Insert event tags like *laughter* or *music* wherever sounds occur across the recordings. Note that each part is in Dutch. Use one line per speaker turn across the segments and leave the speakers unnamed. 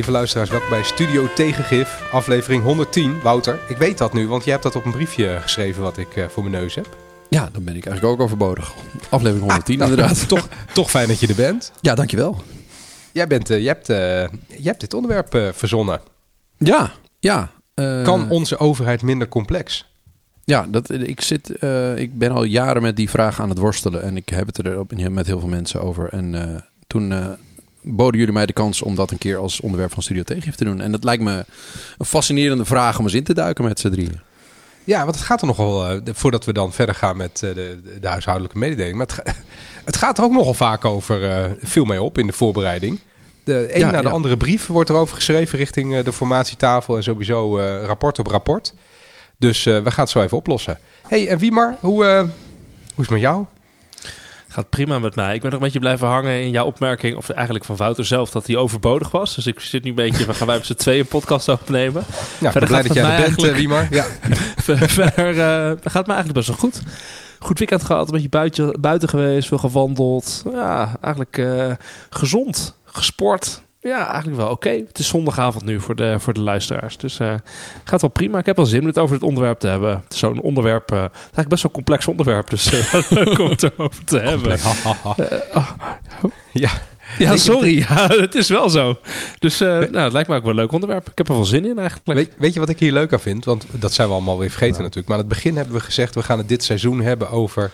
Lieve luisteraars, welkom bij Studio Tegengif, aflevering 110. Wouter, ik weet dat nu, want jij hebt dat op een briefje geschreven wat ik uh, voor mijn neus heb.
Ja, dan ben ik eigenlijk ook overbodig. Aflevering 110 ah, nou, inderdaad. *laughs*
toch, toch fijn dat je er bent.
Ja, dankjewel.
Jij, bent, uh, jij, hebt, uh, jij hebt dit onderwerp verzonnen.
Ja, ja.
kan onze overheid minder complex?
Ja, dat, ik, zit, ik ben al jaren met die vraag aan het worstelen. En ik heb het er op, met heel veel mensen over. En toen boden jullie mij de kans om dat een keer als onderwerp van Studio Tegengif te doen. En dat lijkt me een fascinerende vraag om eens in te duiken met z'n drieën.
Ja, want het gaat er nogal, uh, voordat we dan verder gaan met uh, de, de, huishoudelijke mededeling. Maar het, *laughs* het, gaat er ook nogal vaak over, uh, viel mij op in de voorbereiding. De een ja, na de andere brief wordt erover geschreven richting de formatietafel en sowieso rapport op rapport. Dus we gaan het zo even oplossen. hey, en Wiemar, hoe, hoe is het met jou?
Gaat prima met mij. Ik ben nog een beetje blijven hangen in jouw opmerking, of eigenlijk van Wouter zelf, dat hij overbodig was. Dus ik zit nu een beetje van, gaan wij met z'n tweeën een podcast opnemen?
Ja, Verder blij dat jij er bent, Wiemar. Ja. *laughs*
Verder uh, gaat me eigenlijk best wel goed. Goed weekend gehad, een beetje buiten, buiten geweest, veel gewandeld. Ja, eigenlijk uh, gezond, gesport. Ja, eigenlijk wel oké. Het is zondagavond nu voor de, voor de luisteraars. Dus uh, gaat wel prima. Ik heb wel zin om het over het onderwerp te hebben. Zo'n onderwerp. Uh, het is eigenlijk best wel een complex onderwerp. Dus uh, *laughs* leuk om het erover te hebben.
oh. *laughs* Ja.
Ja, sorry. Ja, het is wel zo. Dus nou, het lijkt me ook wel een leuk onderwerp. Ik heb er wel zin in eigenlijk.
Weet, weet, je wat ik hier leuk aan vind? Want dat zijn we allemaal weer vergeten natuurlijk. Maar aan het begin hebben we gezegd... we gaan het dit seizoen hebben over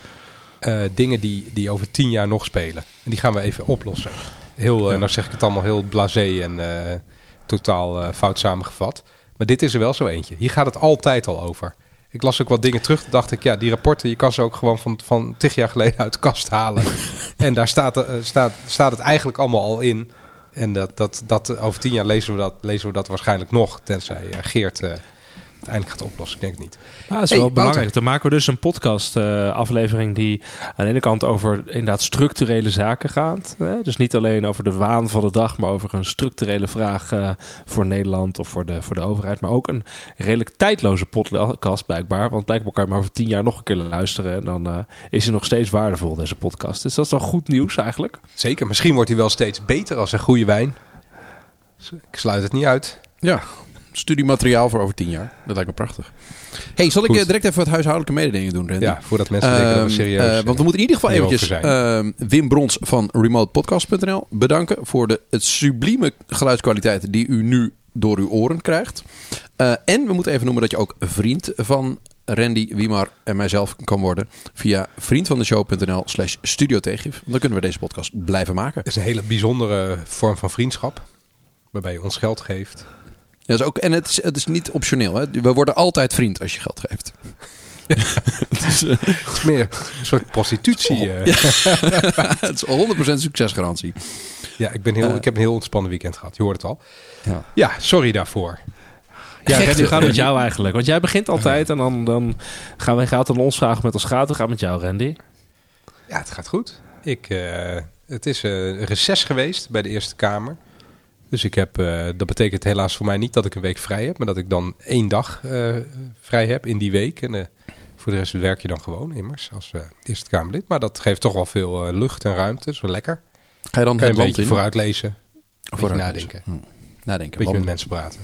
dingen die, die over tien jaar nog spelen. En die gaan we even oplossen. Heel, uh, nou zeg ik het allemaal heel blasé en uh, totaal uh, fout samengevat. Maar dit is er wel zo eentje. Hier gaat het altijd al over. Ik las ook wat dingen terug. Toen dacht ik, ja, die rapporten, je kan ze ook gewoon van, van tig jaar geleden uit de kast halen. *laughs* en daar staat, staat, staat het eigenlijk allemaal al in. En dat, dat, dat, over tien jaar lezen we dat, lezen we dat waarschijnlijk nog. Tenzij Geert uiteindelijk gaat oplossen. Ik denk het niet.
Ah, dat is wel belangrijk. Dan maken we dus een podcast uh, aflevering die aan de ene kant over inderdaad structurele zaken gaat. Hè? Dus niet alleen over de waan van de dag, maar over een structurele vraag uh, voor Nederland of voor de, voor de overheid. Maar ook een redelijk tijdloze podcast blijkbaar. Want blijkbaar kan je maar over tien jaar nog een keer luisteren. En dan uh, is hij nog steeds waardevol, deze podcast. Dus dat is wel goed nieuws eigenlijk.
Zeker. Misschien wordt hij wel steeds beter als een goede wijn. Ik sluit het niet uit.
Ja, studiemateriaal voor over tien jaar. Dat lijkt me prachtig. Hey, zal ik Goed. direct even wat huishoudelijke mededelingen doen, Randy?
Ja, voordat mensen denken dat we ehm, serieus...
Uh, want we moeten in ieder geval eventjes uh, Wim Brons van remotepodcast.nl bedanken... voor de het sublieme geluidskwaliteit die u nu door uw oren krijgt. Uh, en we moeten even noemen dat je ook vriend van Randy, Wiemar en mijzelf kan worden via vriendvandeshow.nl slash studiotegif. Dan kunnen we deze podcast blijven maken.
Het is een hele bijzondere vorm van vriendschap. Waarbij je ons geld geeft
ja, is ook, en het is, het is niet optioneel. Hè? We worden altijd vriend als je geld geeft. *laughs*
het, is, uh, het, is, meer een soort prostitutie. Uh. *laughs*
het is 100% succesgarantie.
Ja, ik, ben heel, uh, ik heb een heel ontspannen weekend gehad. Je hoort het al. Ja, ja sorry daarvoor.
Ja, Gek, we gaan met jou eigenlijk. Want jij begint altijd en dan, dan gaan we gaat dan ons vragen met ons gaat. We gaan met jou, Randy.
Ja, het gaat goed. Ik, het is een reces geweest bij de Eerste Kamer. Dus ik heb, uh, dat betekent helaas voor mij niet dat ik een week vrij heb, maar dat ik dan één dag uh, vrij heb in die week. En uh, voor de rest werk je dan gewoon immers als Eerste Kamerlid. Maar dat geeft toch wel veel lucht en ruimte, zo lekker.
Ga je dan
kan je een beetje in? vooruit lezen, vooruit nadenken. Hm.
Nadenken.
Beetje met mensen praten.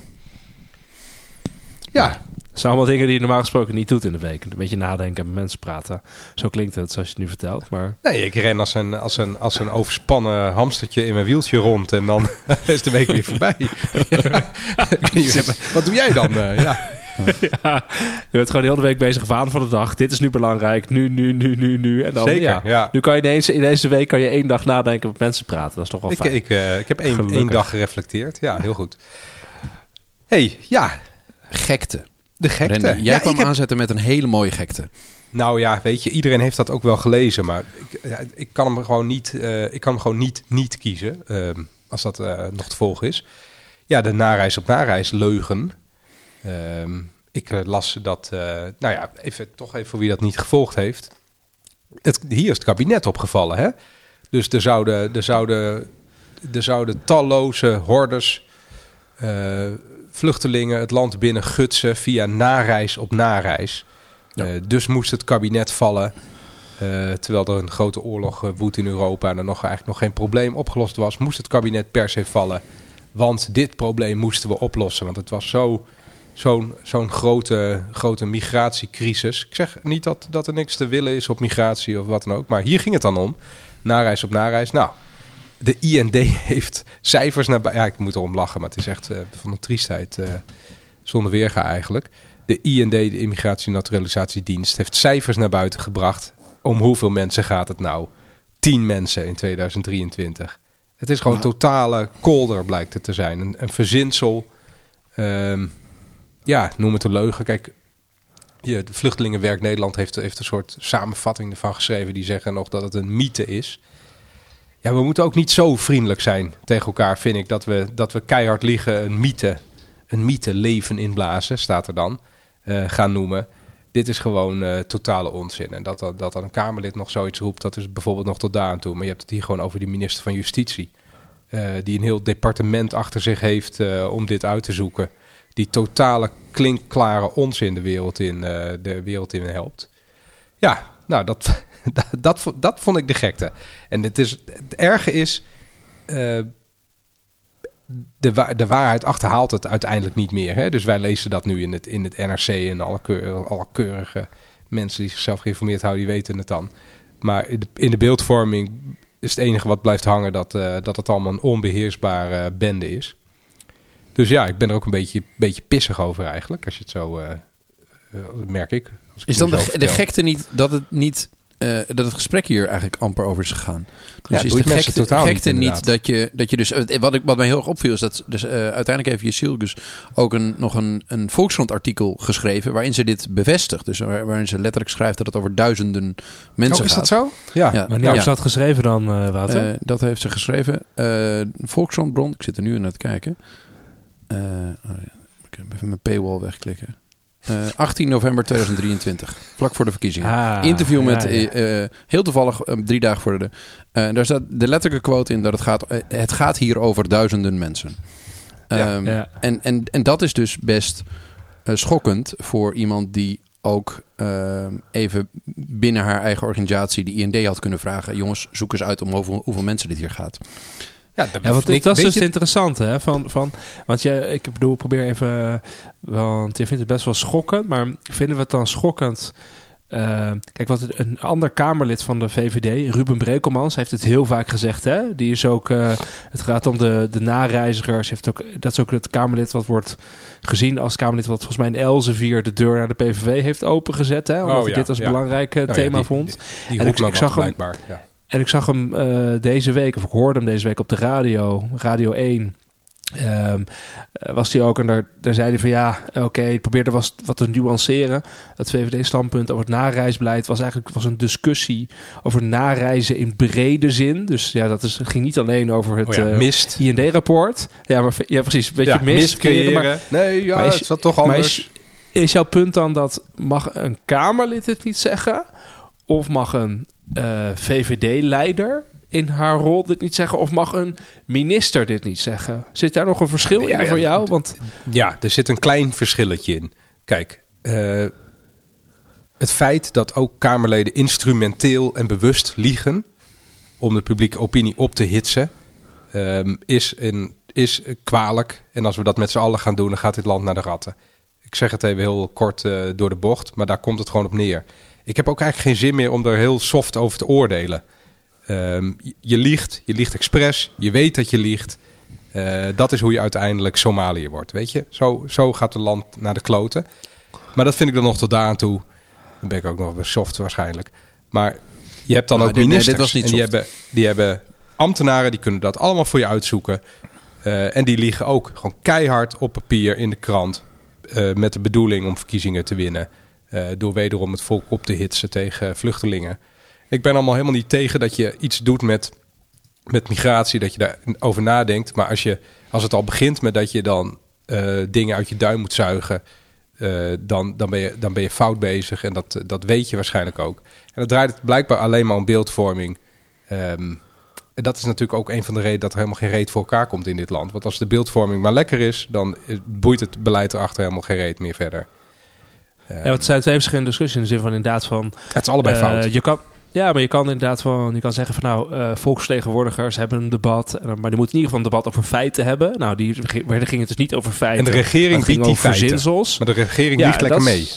Ja,
dat zijn allemaal dingen die je normaal gesproken niet doet in de week. Een beetje nadenken en met mensen praten. Zo klinkt het zoals je het nu vertelt. Maar...
Nee, ik ren als een, als, een, als een overspannen hamstertje in mijn wieltje rond. En dan *laughs* is de week weer voorbij. *laughs* Wat doe jij dan? Uh, ja. *laughs*
ja, je bent gewoon de hele week bezig waan van de dag. Dit is nu belangrijk. Nu, nu, nu, nu, nu. En dan,
Zeker,
ja.
ja.
Nu kan je ineens, in deze week kan je één dag nadenken met mensen praten. Dat is toch wel
ik,
fijn.
Ik, uh, ik heb één, één dag gereflecteerd. Ja, heel goed. hey, ja.
Gekte.
De gekte.
Jij ja, kwam heb... aanzetten met een hele mooie gekte.
Nou ja, weet je, iedereen heeft dat ook wel gelezen, maar ik, ja, ik kan hem gewoon niet, uh, ik kan hem gewoon niet, niet kiezen, uh, als dat uh, nog te volgen is. Ja, de nareis op nareis leugen. Ehm, ik eh, las dat, nou ja, even, toch even voor wie dat niet gevolgd heeft. Het, hier is het kabinet opgevallen, hè? Dus er zouden, er zouden, er zouden talloze hordes vluchtelingen het land binnen gutsen via nareis op nareis. Ja. Uh, dus moest het kabinet vallen. Uh, terwijl er een grote oorlog uh, woedt in Europa en er nog eigenlijk nog geen probleem opgelost was, moest het kabinet per se vallen. Want dit probleem moesten we oplossen. Want het was zo, zo'n zo'n grote, grote migratiecrisis. Ik zeg niet dat, dat er niks te willen is op migratie of wat dan ook. Maar hier ging het dan om. Nareis op nareis. Nou, de IND heeft cijfers naar... Ja, ik moet erom lachen, maar het is echt uh, van een triestheid uh, zonder weerga eigenlijk. De IND, de Immigratie- en Naturalisatiedienst, heeft cijfers naar buiten gebracht. Om hoeveel mensen gaat het nou? 10 mensen in 2023. Het is gewoon totale kolder, blijkt het te zijn. Een, een verzinsel. Um, ja, noem het een leugen. Kijk, je, de Vluchtelingenwerk Nederland heeft, heeft een soort samenvatting ervan geschreven. Die zeggen nog dat het een mythe is. Ja, we moeten ook niet zo vriendelijk zijn tegen elkaar, vind ik. Dat we, dat we keihard liegen, een mythe, een mythe leven inblazen, staat er dan, uh, gaan noemen. Dit is gewoon uh, totale onzin. En dat, dat, dat dan een Kamerlid nog zoiets roept, dat is bijvoorbeeld nog tot daar aan toe. Maar je hebt het hier gewoon over de minister van Justitie. Uh, die een heel departement achter zich heeft om dit uit te zoeken. Die totale klinkklare onzin de wereld in, de wereld in helpt. Ja, nou, dat, *laughs* dat, dat, dat, vond ik de gekte. En het, is, het erge is, uh, de, de waarheid achterhaalt het uiteindelijk niet meer. Hè? Dus wij lezen dat nu in het, in het NRC en alle, keur, alle keurige mensen die zichzelf geïnformeerd houden, die weten het dan. Maar in de, in de beeldvorming is het enige wat blijft hangen dat, uh, dat het allemaal een onbeheersbare bende is. Dus ja, ik ben er ook een beetje, beetje pissig over eigenlijk, als je het zo merk ik.
Is dan de, de gekte niet dat het niet uh, dat het gesprek hier eigenlijk amper over is gegaan. Dus ja, is de gekte, totaal gekte niet, niet, dat je, dat je dus... Wat, ik, wat mij heel erg opviel is dat dus, uh, uiteindelijk heeft dus ook een, nog een, een artikel geschreven... waarin ze dit bevestigt. Dus waar, waarin ze letterlijk schrijft dat het over duizenden mensen
oh, is
gaat.
is dat zo?
Ja. ja. Wanneer ja. is dat geschreven dan, uh, Wouter?
dat heeft ze geschreven. Volkskrantbron, ik zit er nu naar te kijken. Oh, ik even mijn paywall wegklikken. Uh, eh, 18 november 2023, vlak voor de verkiezingen. Ah, Interview met, uh, heel toevallig, drie dagen voor de... daar staat de letterlijke quote in dat het gaat, het gaat hier over duizenden mensen. Um, ja. En, en, en dat is dus best schokkend voor iemand die ook ehm, even binnen haar eigen organisatie, de IND, had kunnen vragen... jongens, zoek eens uit om over hoeveel mensen dit hier gaat.
Ja, dat, ja, want dat is dus interessant, hè? Van, van, want je, ik bedoel, probeer even, want je vindt het best wel schokkend, maar vinden we het dan schokkend? Uh, kijk, wat een ander Kamerlid van de VVD, Ruben Brekelmans, heeft het heel vaak gezegd. Hè? Die is ook, uh, het gaat om de, de nareizigers. Heeft ook, dat is ook het Kamerlid wat wordt gezien als Kamerlid wat volgens mij in Elsevier de deur naar de PVV heeft opengezet. Hè? Omdat oh, hij dit als ja. belangrijk uh, thema die, vond.
Die, die en ik, ik zag hem, ja.
En ik zag hem uh, deze week, of ik hoorde hem deze week op de radio, Radio 1. Um, was hij ook en daar, daar zei hij van ja, oké, okay, probeerde was wat te nuanceren. Het VVD-standpunt over het nareisbeleid was eigenlijk was een discussie over nareizen in brede zin. Dus ja, dat is, ging niet alleen over het oh ja, uh, IND-rapport. Ja, maar ja, precies, een beetje ja, mist, mist creëren. Maar,
nee, ja, is, het is toch anders.
Is, is jouw punt dan dat mag een Kamerlid het niet zeggen? Of mag een uh, VVD-leider in haar rol dit niet zeggen? Of mag een minister dit niet zeggen? Zit daar nog een verschil in ja, voor jou? Want...
Ja, er zit een klein verschilletje in. Kijk, uh, het feit dat ook Kamerleden instrumenteel en bewust liegen... om de publieke opinie op te hitsen... Um, is, in, is kwalijk. En als we dat met z'n allen gaan doen, dan gaat dit land naar de ratten. Ik zeg het even heel kort uh, door de bocht, maar daar komt het gewoon op neer. Ik heb ook eigenlijk geen zin meer om er heel soft over te oordelen. Um, je liegt, je liegt expres, je weet dat je liegt. Uh, dat is hoe je uiteindelijk Somalië wordt, weet je? Zo, zo gaat het land naar de kloten. Maar dat vind ik dan nog tot daar aan toe. Dan ben ik ook nog weer soft waarschijnlijk. Maar je hebt dan nou, ook dit, ministers. Nee, dit was niet en die hebben, die hebben ambtenaren, die kunnen dat allemaal voor je uitzoeken. Uh, en die liegen ook gewoon keihard op papier in de krant. Uh, met de bedoeling om verkiezingen te winnen. Uh, door wederom het volk op te hitsen tegen vluchtelingen. Ik ben allemaal helemaal niet tegen dat je iets doet met, met migratie, dat je daarover nadenkt. Maar als, je, als het al begint met dat je dan uh, dingen uit je duim moet zuigen, uh, dan, dan, ben je, dan ben je fout bezig. En dat, dat weet je waarschijnlijk ook. En dat draait het blijkbaar alleen maar om beeldvorming. Um, en dat is natuurlijk ook een van de redenen dat er helemaal geen reet voor elkaar komt in dit land. Want als de beeldvorming maar lekker is, dan boeit het beleid erachter helemaal geen reet meer verder
ja, het zijn twee verschillende discussies in de zin van inderdaad van...
Het is allebei uh,
Je kan, Ja, maar je kan inderdaad van, je kan zeggen van nou, uh, volksvertegenwoordigers hebben een debat, maar die moeten in ieder geval een debat over feiten hebben. Nou, die ging het dus niet over feiten.
En de regering ging over verzinsels. Maar de regering ja, lekker mee.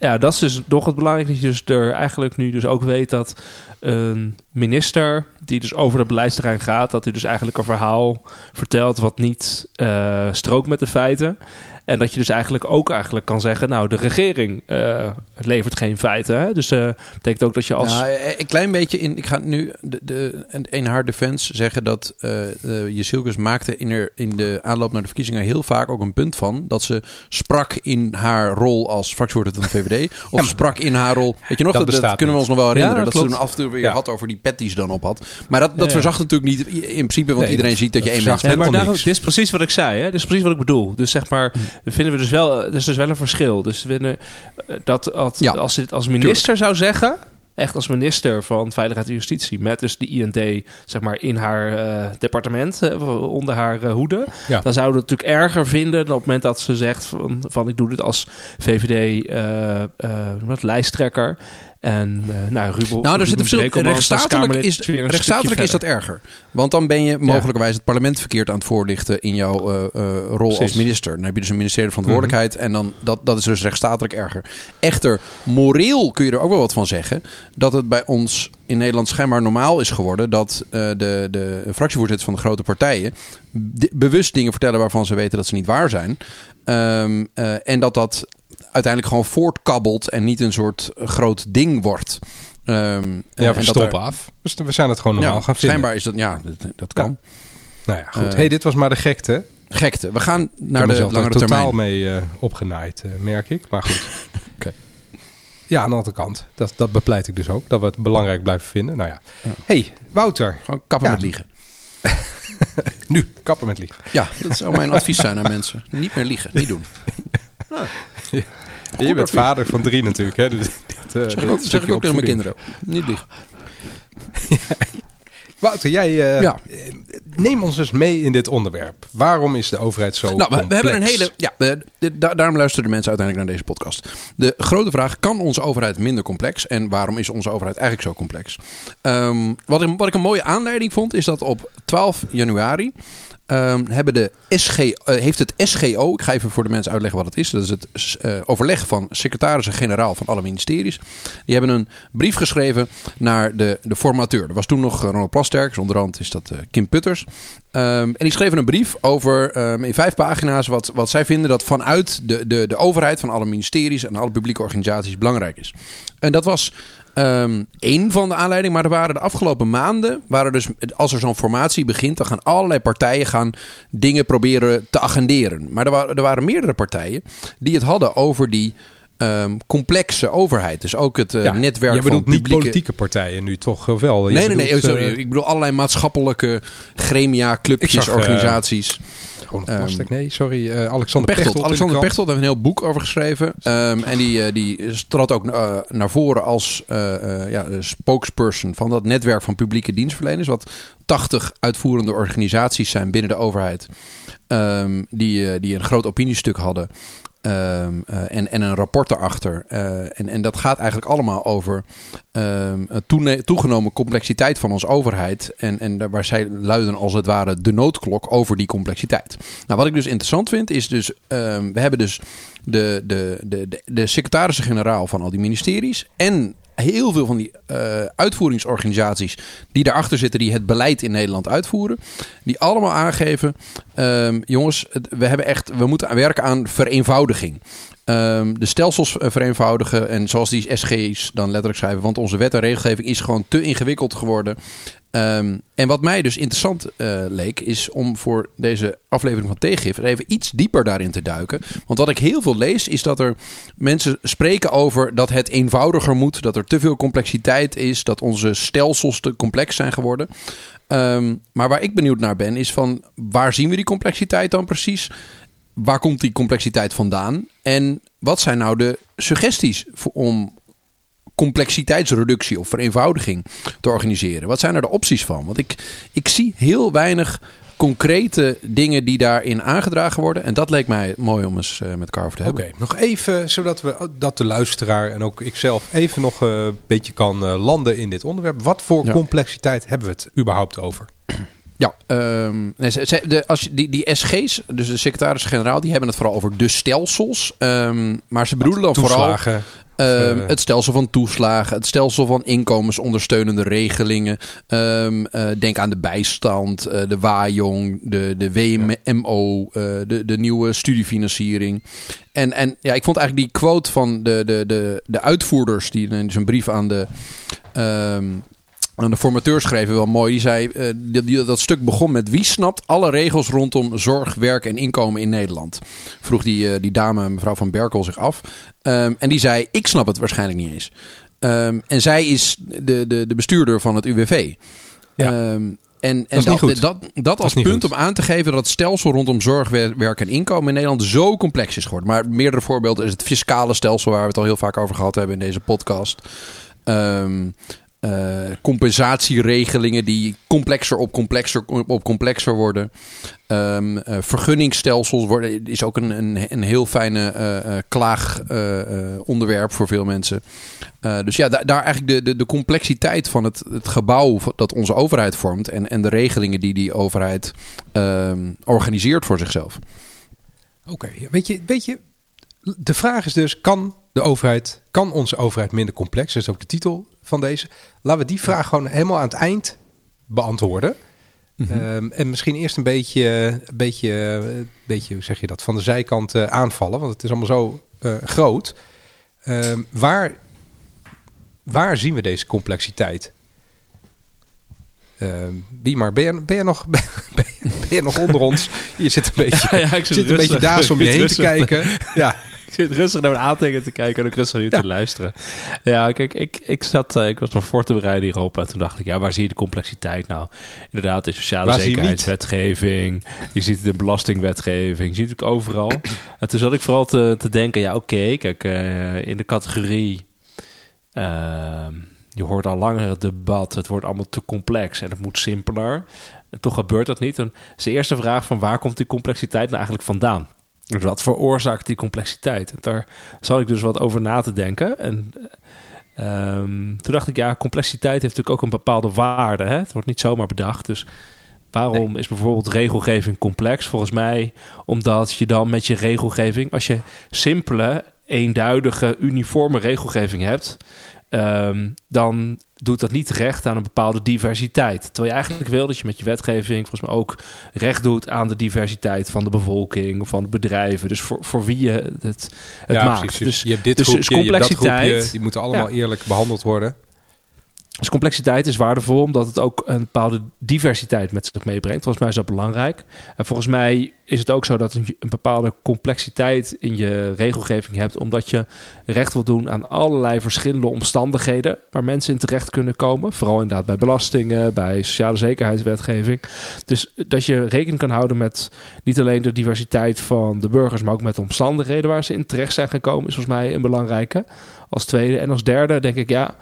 Ja, dat is dus toch het belangrijkste. Dat je dus er eigenlijk nu dus ook weet dat een minister die dus over het beleidsterrein gaat, dat hij dus eigenlijk een verhaal vertelt wat niet uh, strookt met de feiten. En dat je dus eigenlijk ook eigenlijk kan zeggen, nou, de regering uh, levert geen feiten. Hè? Dus uh, betekent ook dat je als...
Nou, een klein beetje in... Ik ga nu de, de, in haar defense zeggen dat uh, uh maakte in, er, in de aanloop naar de verkiezingen heel vaak ook een punt van dat ze sprak in haar rol als fractievoorzitter van de VVD. *laughs* Of sprak in haar rol... Weet je nog, dat, dat, kunnen we ons nog wel herinneren. Ja, dat, dat ze toen af en toe weer had over die pet die ze dan op had. Maar dat, dat verzacht natuurlijk niet in principe, want iedereen ziet dat je één mens
bent. maar daarom, dit is precies wat ik zei. Hè? Dit is precies wat ik bedoel. Dus zeg maar, vinden we dus wel... Er is dus wel een verschil. Dus vinden dat... dat ja. als dit als minister zou zeggen, echt als minister van Veiligheid en Justitie, met dus de IND zeg maar in haar uh, departement, uh, onder haar uh, hoede, ja. dan zouden we het natuurlijk erger vinden dan op het moment dat ze zegt van, van ik doe dit als VVD wat lijsttrekker. En uh, nou, Ruben,
nou, er zit een verschil. Rechtsstatelijk, is, rechtsstatelijk is dat erger. Want dan ben je mogelijkerwijs het parlement verkeerd aan het voorlichten in jouw uh, uh, rol als minister. Dan heb je dus een ministerie van verantwoordelijkheid. Mm -hmm. En dan, dat, dat is dus rechtsstatelijk erger. Echter, moreel kun je er ook wel wat van zeggen. Dat het bij ons in Nederland schijnbaar normaal is geworden. Dat de, de fractievoorzitters van de grote partijen bewust dingen vertellen waarvan ze weten dat ze niet waar zijn. Um, en dat dat uiteindelijk gewoon voortkabbelt en niet een soort groot ding wordt.
Um, ja, we stoppen af. Dus we zijn het gewoon normaal ja, gaan vinden.
Schijnbaar is dat, ja, dat, dat kan.
Nou ja, goed. Uh, hey, dit was maar de gekte.
Gekte. We gaan naar de langere
termijn.
totaal
mee uh, opgenaaid, uh, merk ik. Maar goed. *laughs* okay. Ja, aan de andere kant. Dat, dat bepleit ik dus ook. Dat we het belangrijk blijven vinden. Nou ja. ja. hey, Wouter.
Gewoon kappen ja. met liegen. *laughs*
nu, kappen met liegen.
Ja, dat zou mijn advies zijn aan mensen. Niet meer liegen. Niet doen. *laughs*
Je bent vader van drie natuurlijk. Hè? Dus *laughs*
dit, uh, zeg ik ook, zeg ik ook tegen mijn kinderen. Niet liegen. *laughs*
Wouter, jij uh, ja. neem ons eens mee in dit onderwerp. Waarom is de overheid zo nou,
complex? We hebben een hele. Ja, de, daarom luisteren de mensen uiteindelijk naar deze podcast. De grote vraag: kan onze overheid minder complex? En waarom is onze overheid eigenlijk zo complex? Um, wat, ik, wat ik een mooie aanleiding vond, is dat op 12 januari Um, hebben de SG, eh, heeft het SGO, ik ga even voor de mensen uitleggen wat het is. Dat is het uh, overleg van secretarissen-generaal van alle ministeries. Die hebben een brief geschreven naar de, de formateur. Er was toen nog Ronald Plasterk, onderhand is dat uh, Kim Putters. Um, en die schreven een brief over um, in vijf pagina's wat, wat zij vinden dat vanuit de, de, de overheid van alle ministeries en alle publieke organisaties belangrijk is. En dat was um, één van de aanleidingen. Maar er waren de afgelopen maanden, waren dus, als er zo'n formatie begint, dan gaan allerlei partijen gaan dingen proberen te agenderen. Maar er waren, er waren meerdere partijen die het hadden over die um, complexe overheid. Dus ook het uh, ja, netwerk je
bedoelt
van
niet politieke partijen nu toch wel?
nee, nee, nee. sorry, uh, ik bedoel allerlei maatschappelijke gremia, clubjes, zag, organisaties. Uh,
um, nee, sorry. Alexander Pechtold. Pechtold
Alexander Pechtold heeft een heel boek over geschreven. Um, en die, die trad ook naar voren als ja, spokesperson van dat netwerk van publieke dienstverleners. Wat 80 uitvoerende organisaties zijn binnen de overheid. Um, die, die een groot opiniestuk hadden. Um, uh, en, en een rapport erachter. Uh, en, en dat gaat eigenlijk allemaal over um, toegenomen complexiteit van onze overheid. En, en waar zij luiden als het ware de noodklok over die complexiteit. Nou, wat ik dus interessant vind, is dus... Um, we hebben dus de, de, de, de, de secretarissen-generaal van al die ministeries... en heel veel van die uh, uitvoeringsorganisaties die daarachter zitten, die het beleid in Nederland uitvoeren, die allemaal aangeven: um, jongens, we hebben echt, we moeten werken aan vereenvoudiging. Um, de stelsels vereenvoudigen en zoals die SG's dan letterlijk schrijven, want onze wet en regelgeving is gewoon te ingewikkeld geworden. Um, en wat mij dus interessant uh, leek, is om voor deze aflevering van Tegengif even iets dieper daarin te duiken. Want wat ik heel veel lees, is dat er mensen spreken over dat het eenvoudiger moet, dat er te veel complexiteit is, dat onze stelsels te complex zijn geworden. Um, maar waar ik benieuwd naar ben, is van waar zien we die complexiteit dan precies? Waar komt die complexiteit vandaan? En wat zijn nou de suggesties om complexiteitsreductie of vereenvoudiging te organiseren? Wat zijn er de opties van? Want ik, ik zie heel weinig concrete dingen die daarin aangedragen worden. En dat leek mij mooi om eens uh, met Carver te hebben.
Oké, nog even, zodat we dat de luisteraar en ook ikzelf even nog een beetje kan landen in dit onderwerp. Wat voor complexiteit hebben we het überhaupt over?
Ja, um, de, als die, die SG's, dus de secretaris-generaal, die hebben het vooral over de stelsels. Um, maar ze bedoelen dan vooral um, het stelsel van toeslagen, het stelsel van inkomensondersteunende regelingen. Uh, denk aan de bijstand, uh, de WAJONG, de, de WMO, uh, de, de nieuwe studiefinanciering. En, en ja, ik vond eigenlijk die quote van de, de, de, de uitvoerders, die in zijn brief aan de de formateur schreef wel mooi. Die zei, uh, die, dat stuk begon met wie snapt alle regels rondom zorg, werk en inkomen in Nederland? Vroeg die, uh, die dame, mevrouw van Berkel, zich af. Um, en die zei, ik snap het waarschijnlijk niet eens. Um, en zij is de, de, de bestuurder van het UWV. Ja. Um, en, en dat, dat, dat, dat, als punt om aan te geven dat het stelsel rondom zorg, werk en inkomen in Nederland zo complex is geworden. Maar meerdere voorbeelden is het fiscale stelsel waar we het al heel vaak over gehad hebben in deze podcast. Um, uh, compensatieregelingen die complexer op complexer op complexer worden. Um, vergunningsstelsels worden, is ook een, een, een heel fijne uh, klaagonderwerp voor veel mensen. dus ja, daar, eigenlijk de, de, de complexiteit van het, het gebouw dat onze overheid vormt en, en de regelingen die die overheid um, organiseert voor zichzelf.
Oké, weet, je, weet je, de vraag is dus: kan de overheid, kan onze overheid minder complex? Dat is ook de titel van deze. Laten we die vraag gewoon helemaal aan het eind beantwoorden. Mhm. Ehm, en misschien eerst een beetje, een beetje, een beetje, hoe zeg je dat, van de zijkant uh, aanvallen, want het is allemaal zo uh, groot. Um, waar, waar zien we deze complexiteit? Uh, wie maar, ben je, ben je, nog, *laughs* ben, ben je nog onder ons? Je zit een *laughs* beetje, ja, ja, ik zit, zit een beetje daar om je heen te kijken. Ja,
ik zit rustig naar mijn aantekeningen te kijken en ook rustig naar je te luisteren. Ja, kijk, ik, ik, zat, uh, ik was nog voor te bereiden hierop en toen dacht ik, ja, waar zie je de complexiteit nou? Inderdaad, de sociale zekerheidswetgeving, je, je ziet de belastingwetgeving, je ziet het overal. En toen zat ik vooral te, te denken, ja, oké, kijk, uh, in de categorie... Uh, je hoort al langer het debat, het wordt allemaal te complex en het moet simpeler. En toch gebeurt dat niet. En is de eerste vraag van waar komt die complexiteit nou eigenlijk vandaan? Dus wat veroorzaakt die complexiteit? Daar zal ik dus wat over na te denken. En um, toen dacht ik, ja, complexiteit heeft natuurlijk ook een bepaalde waarde. Hè? Het wordt niet zomaar bedacht. Dus waarom is bijvoorbeeld regelgeving complex? Volgens mij omdat je dan met je regelgeving, als je simpele, eenduidige, uniforme regelgeving hebt, um, dan doet dat niet recht aan een bepaalde diversiteit. Terwijl je eigenlijk wil dat je met je wetgeving volgens mij ook recht doet aan de diversiteit van de bevolking, van de bedrijven. Dus voor, voor wie je het, het ja, maakt. Precies.
Dus je hebt dit dus groepje, complexiteit, je hebt dat groepje, die moeten allemaal eerlijk behandeld worden.
Dus complexiteit is waardevol omdat het ook een bepaalde diversiteit met zich meebrengt. Volgens mij is dat belangrijk. En volgens mij is het ook zo dat je een bepaalde complexiteit in je regelgeving hebt, omdat je recht wil doen aan allerlei verschillende omstandigheden waar mensen in terecht kunnen komen. Vooral inderdaad bij belastingen, bij sociale zekerheidswetgeving. Dus dat je rekening kan houden met niet alleen de diversiteit van de burgers, maar ook met de omstandigheden waar ze in terecht zijn gekomen, is volgens mij een belangrijke. Als tweede. En als derde denk ik, ja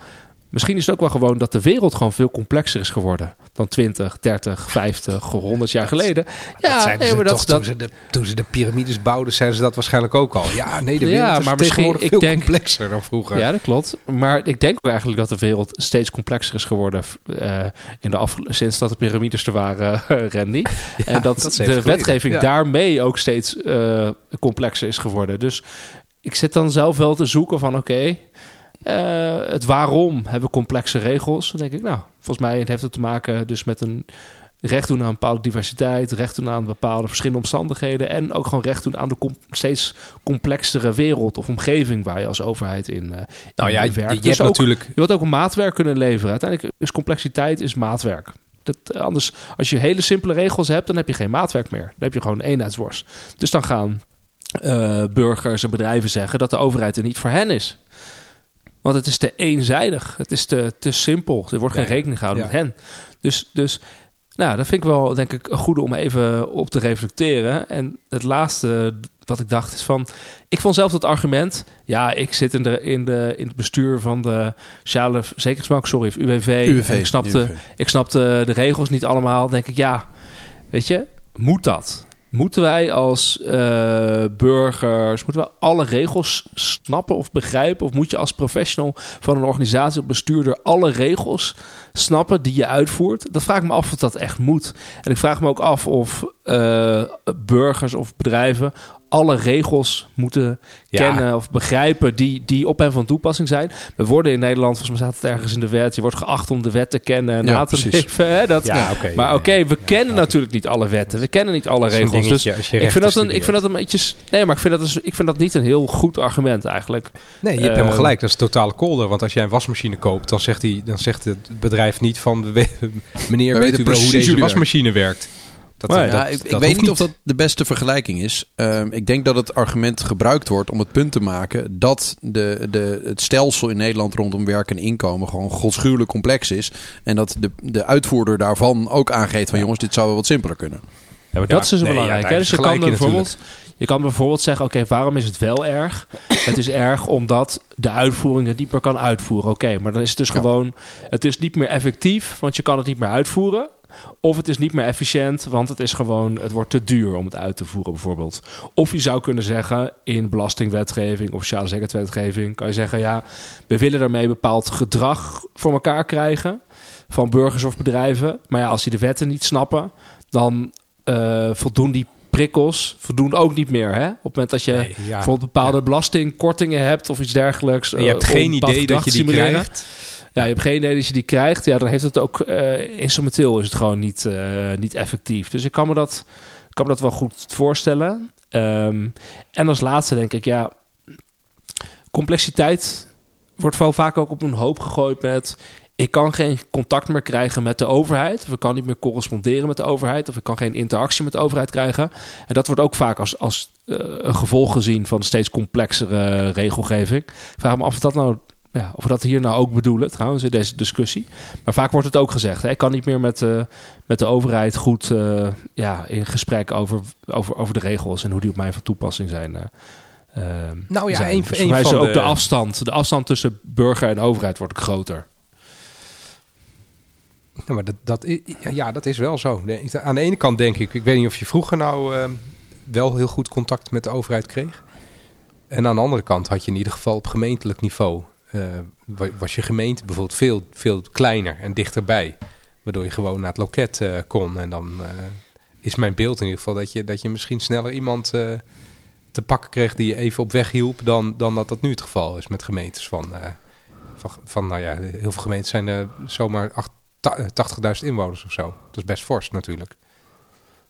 Misschien is het ook wel gewoon dat de wereld gewoon veel complexer is geworden dan 20, 30, 50, 100 jaar geleden.
Ja, dat nee, maar dat, toen, ze de, toen ze de piramides bouwden, zeiden ze dat waarschijnlijk ook al. Ja, nee, de wereld ja, maar is tegenwoordig veel denk, complexer dan vroeger.
Ja, dat klopt. Maar ik denk eigenlijk dat de wereld steeds complexer is geworden uh, in de af, sinds dat de piramides er waren, *laughs* Randy. en dat, dat de wetgeving daarmee ook steeds uh, complexer is geworden. Dus ik zit dan zelf wel te zoeken van oké, okay, uh, het waarom hebben complexe regels. Dan denk ik, nou, volgens mij heeft het te maken dus met een recht doen aan een bepaalde diversiteit, recht doen aan bepaalde verschillende omstandigheden en ook gewoon recht doen aan de steeds complexere wereld of omgeving waar je als overheid in, uh, nou ja, werkt. Je,
dus natuurlijk...
je wilt ook een maatwerk kunnen leveren. Uiteindelijk is complexiteit is maatwerk. Dat, anders, als je hele simpele regels hebt, dan heb je geen maatwerk meer. Dan heb je gewoon een eenheidsworst. Dus dan gaan uh, burgers en bedrijven zeggen dat de overheid er niet voor hen is. Want het is te eenzijdig. Het is te, te simpel. Er wordt geen rekening gehouden met hen. Dus, dus nou, dat vind ik wel, denk ik, een goede om even op te reflecteren. En het laatste wat ik dacht is van... Ik vond zelf dat argument... Ja, ik zit in, de, in, de, in het bestuur van de sociale zekerheidsbank, sorry, UWV. UWV ik, snapte, ik snapte de regels niet allemaal. denk ik, ja... Weet je, moet dat? Moeten wij als uh, burgers, moeten we alle regels snappen of begrijpen? Of moet je als professional van een organisatie of bestuurder alle regels snappen die je uitvoert? Dat vraag ik me af of dat echt moet. En ik vraag me ook af of uh, burgers of bedrijven alle regels moeten kennen of begrijpen die, die op en van toepassing zijn. We worden in Nederland, volgens mij staat het ergens in de wet, je wordt geacht om de wet te kennen en na te leven. Hè? Dat, ja, okay, maar oké, we kennen natuurlijk niet alle wetten, we kennen niet alle regels. Dus ik vind, dat een, ik vind dat een beetje. Nee, maar ik vind dat, ik vind dat niet een heel goed argument eigenlijk.
Nee, je hebt helemaal ehm, gelijk. Dat is totale kolder. Want als jij een wasmachine koopt, dan zegt, die, dan zegt het bedrijf niet van *laughs* meneer, weet u wel hoe deze wasmachine werkt.
Dat, ja, ik, ik weet niet of dat de beste vergelijking is. Ehm, ik denk dat het argument gebruikt wordt om het punt te maken dat de, de, het stelsel in Nederland rondom werk en inkomen gewoon godschuwelijk complex is. En dat de, de uitvoerder daarvan ook aangeeft van jongens, dit zou wel wat simpeler kunnen.
Ja, maar dat is dus belangrijk. dus je kan, bijvoorbeeld, je kan bijvoorbeeld zeggen: oké, waarom is het wel erg? het is erg omdat de uitvoering het niet meer kan uitvoeren. Oké, maar dan is het dus gewoon: het is niet meer effectief, want je kan het niet meer uitvoeren. Of het is niet meer efficiënt, want het is gewoon, het wordt te duur om het uit te voeren, bijvoorbeeld. Of je zou kunnen zeggen, in belastingwetgeving of sociale zekerheidswetgeving, kan je zeggen, ja, we willen daarmee bepaald gedrag voor elkaar krijgen van burgers of bedrijven. Maar ja, als die de wetten niet snappen, dan uh, voldoen die prikkels voldoen ook niet meer. Hè? Op het moment dat je nee, bijvoorbeeld bepaalde belastingkortingen hebt of iets dergelijks.
En je hebt uh, geen idee dat je die krijgt.
Ja, je hebt geen idee dat je die krijgt. Ja, dan heeft het ook uh, instrumenteel is het gewoon niet, uh, niet effectief. Dus ik kan me dat, kan me dat wel goed voorstellen. Um, en als laatste denk ik, ja, complexiteit wordt wel vaak ook op een hoop gegooid met ik kan geen contact meer krijgen met de overheid. Of kan niet meer corresponderen met de overheid. Of ik kan geen interactie met de overheid krijgen. En dat wordt ook vaak als, als uh, een gevolg gezien van steeds complexere regelgeving. Vraag me af of dat nou ja, of we dat hier nou ook bedoelen, trouwens, in deze discussie. Maar vaak wordt het ook gezegd. Hè? Ik kan niet meer met, uh, met de overheid goed uh, ja, in gesprek over, over, over de regels en hoe die op mij van toepassing zijn. Uh,
nou ja,
zijn. Een, dus een van ook de... de afstand. De afstand tussen burger en overheid wordt groter.
Ja, maar dat, dat, ja, dat is wel zo. Aan de ene kant denk ik, ik weet niet of je vroeger nou uh, wel heel goed contact met de overheid kreeg. En aan de andere kant had je in ieder geval op gemeentelijk niveau was je gemeente bijvoorbeeld veel, veel kleiner en dichterbij. Waardoor je gewoon naar het loket uh, kon. En dan uh, is mijn beeld in ieder geval dat je, dat je misschien sneller iemand te pakken kreeg die je even op weg hielp. Dan, dan dat dat nu het geval is met gemeentes van. van, van, nou ja, heel veel gemeentes zijn er zomaar 80.000 inwoners of zo. Dat is best fors natuurlijk.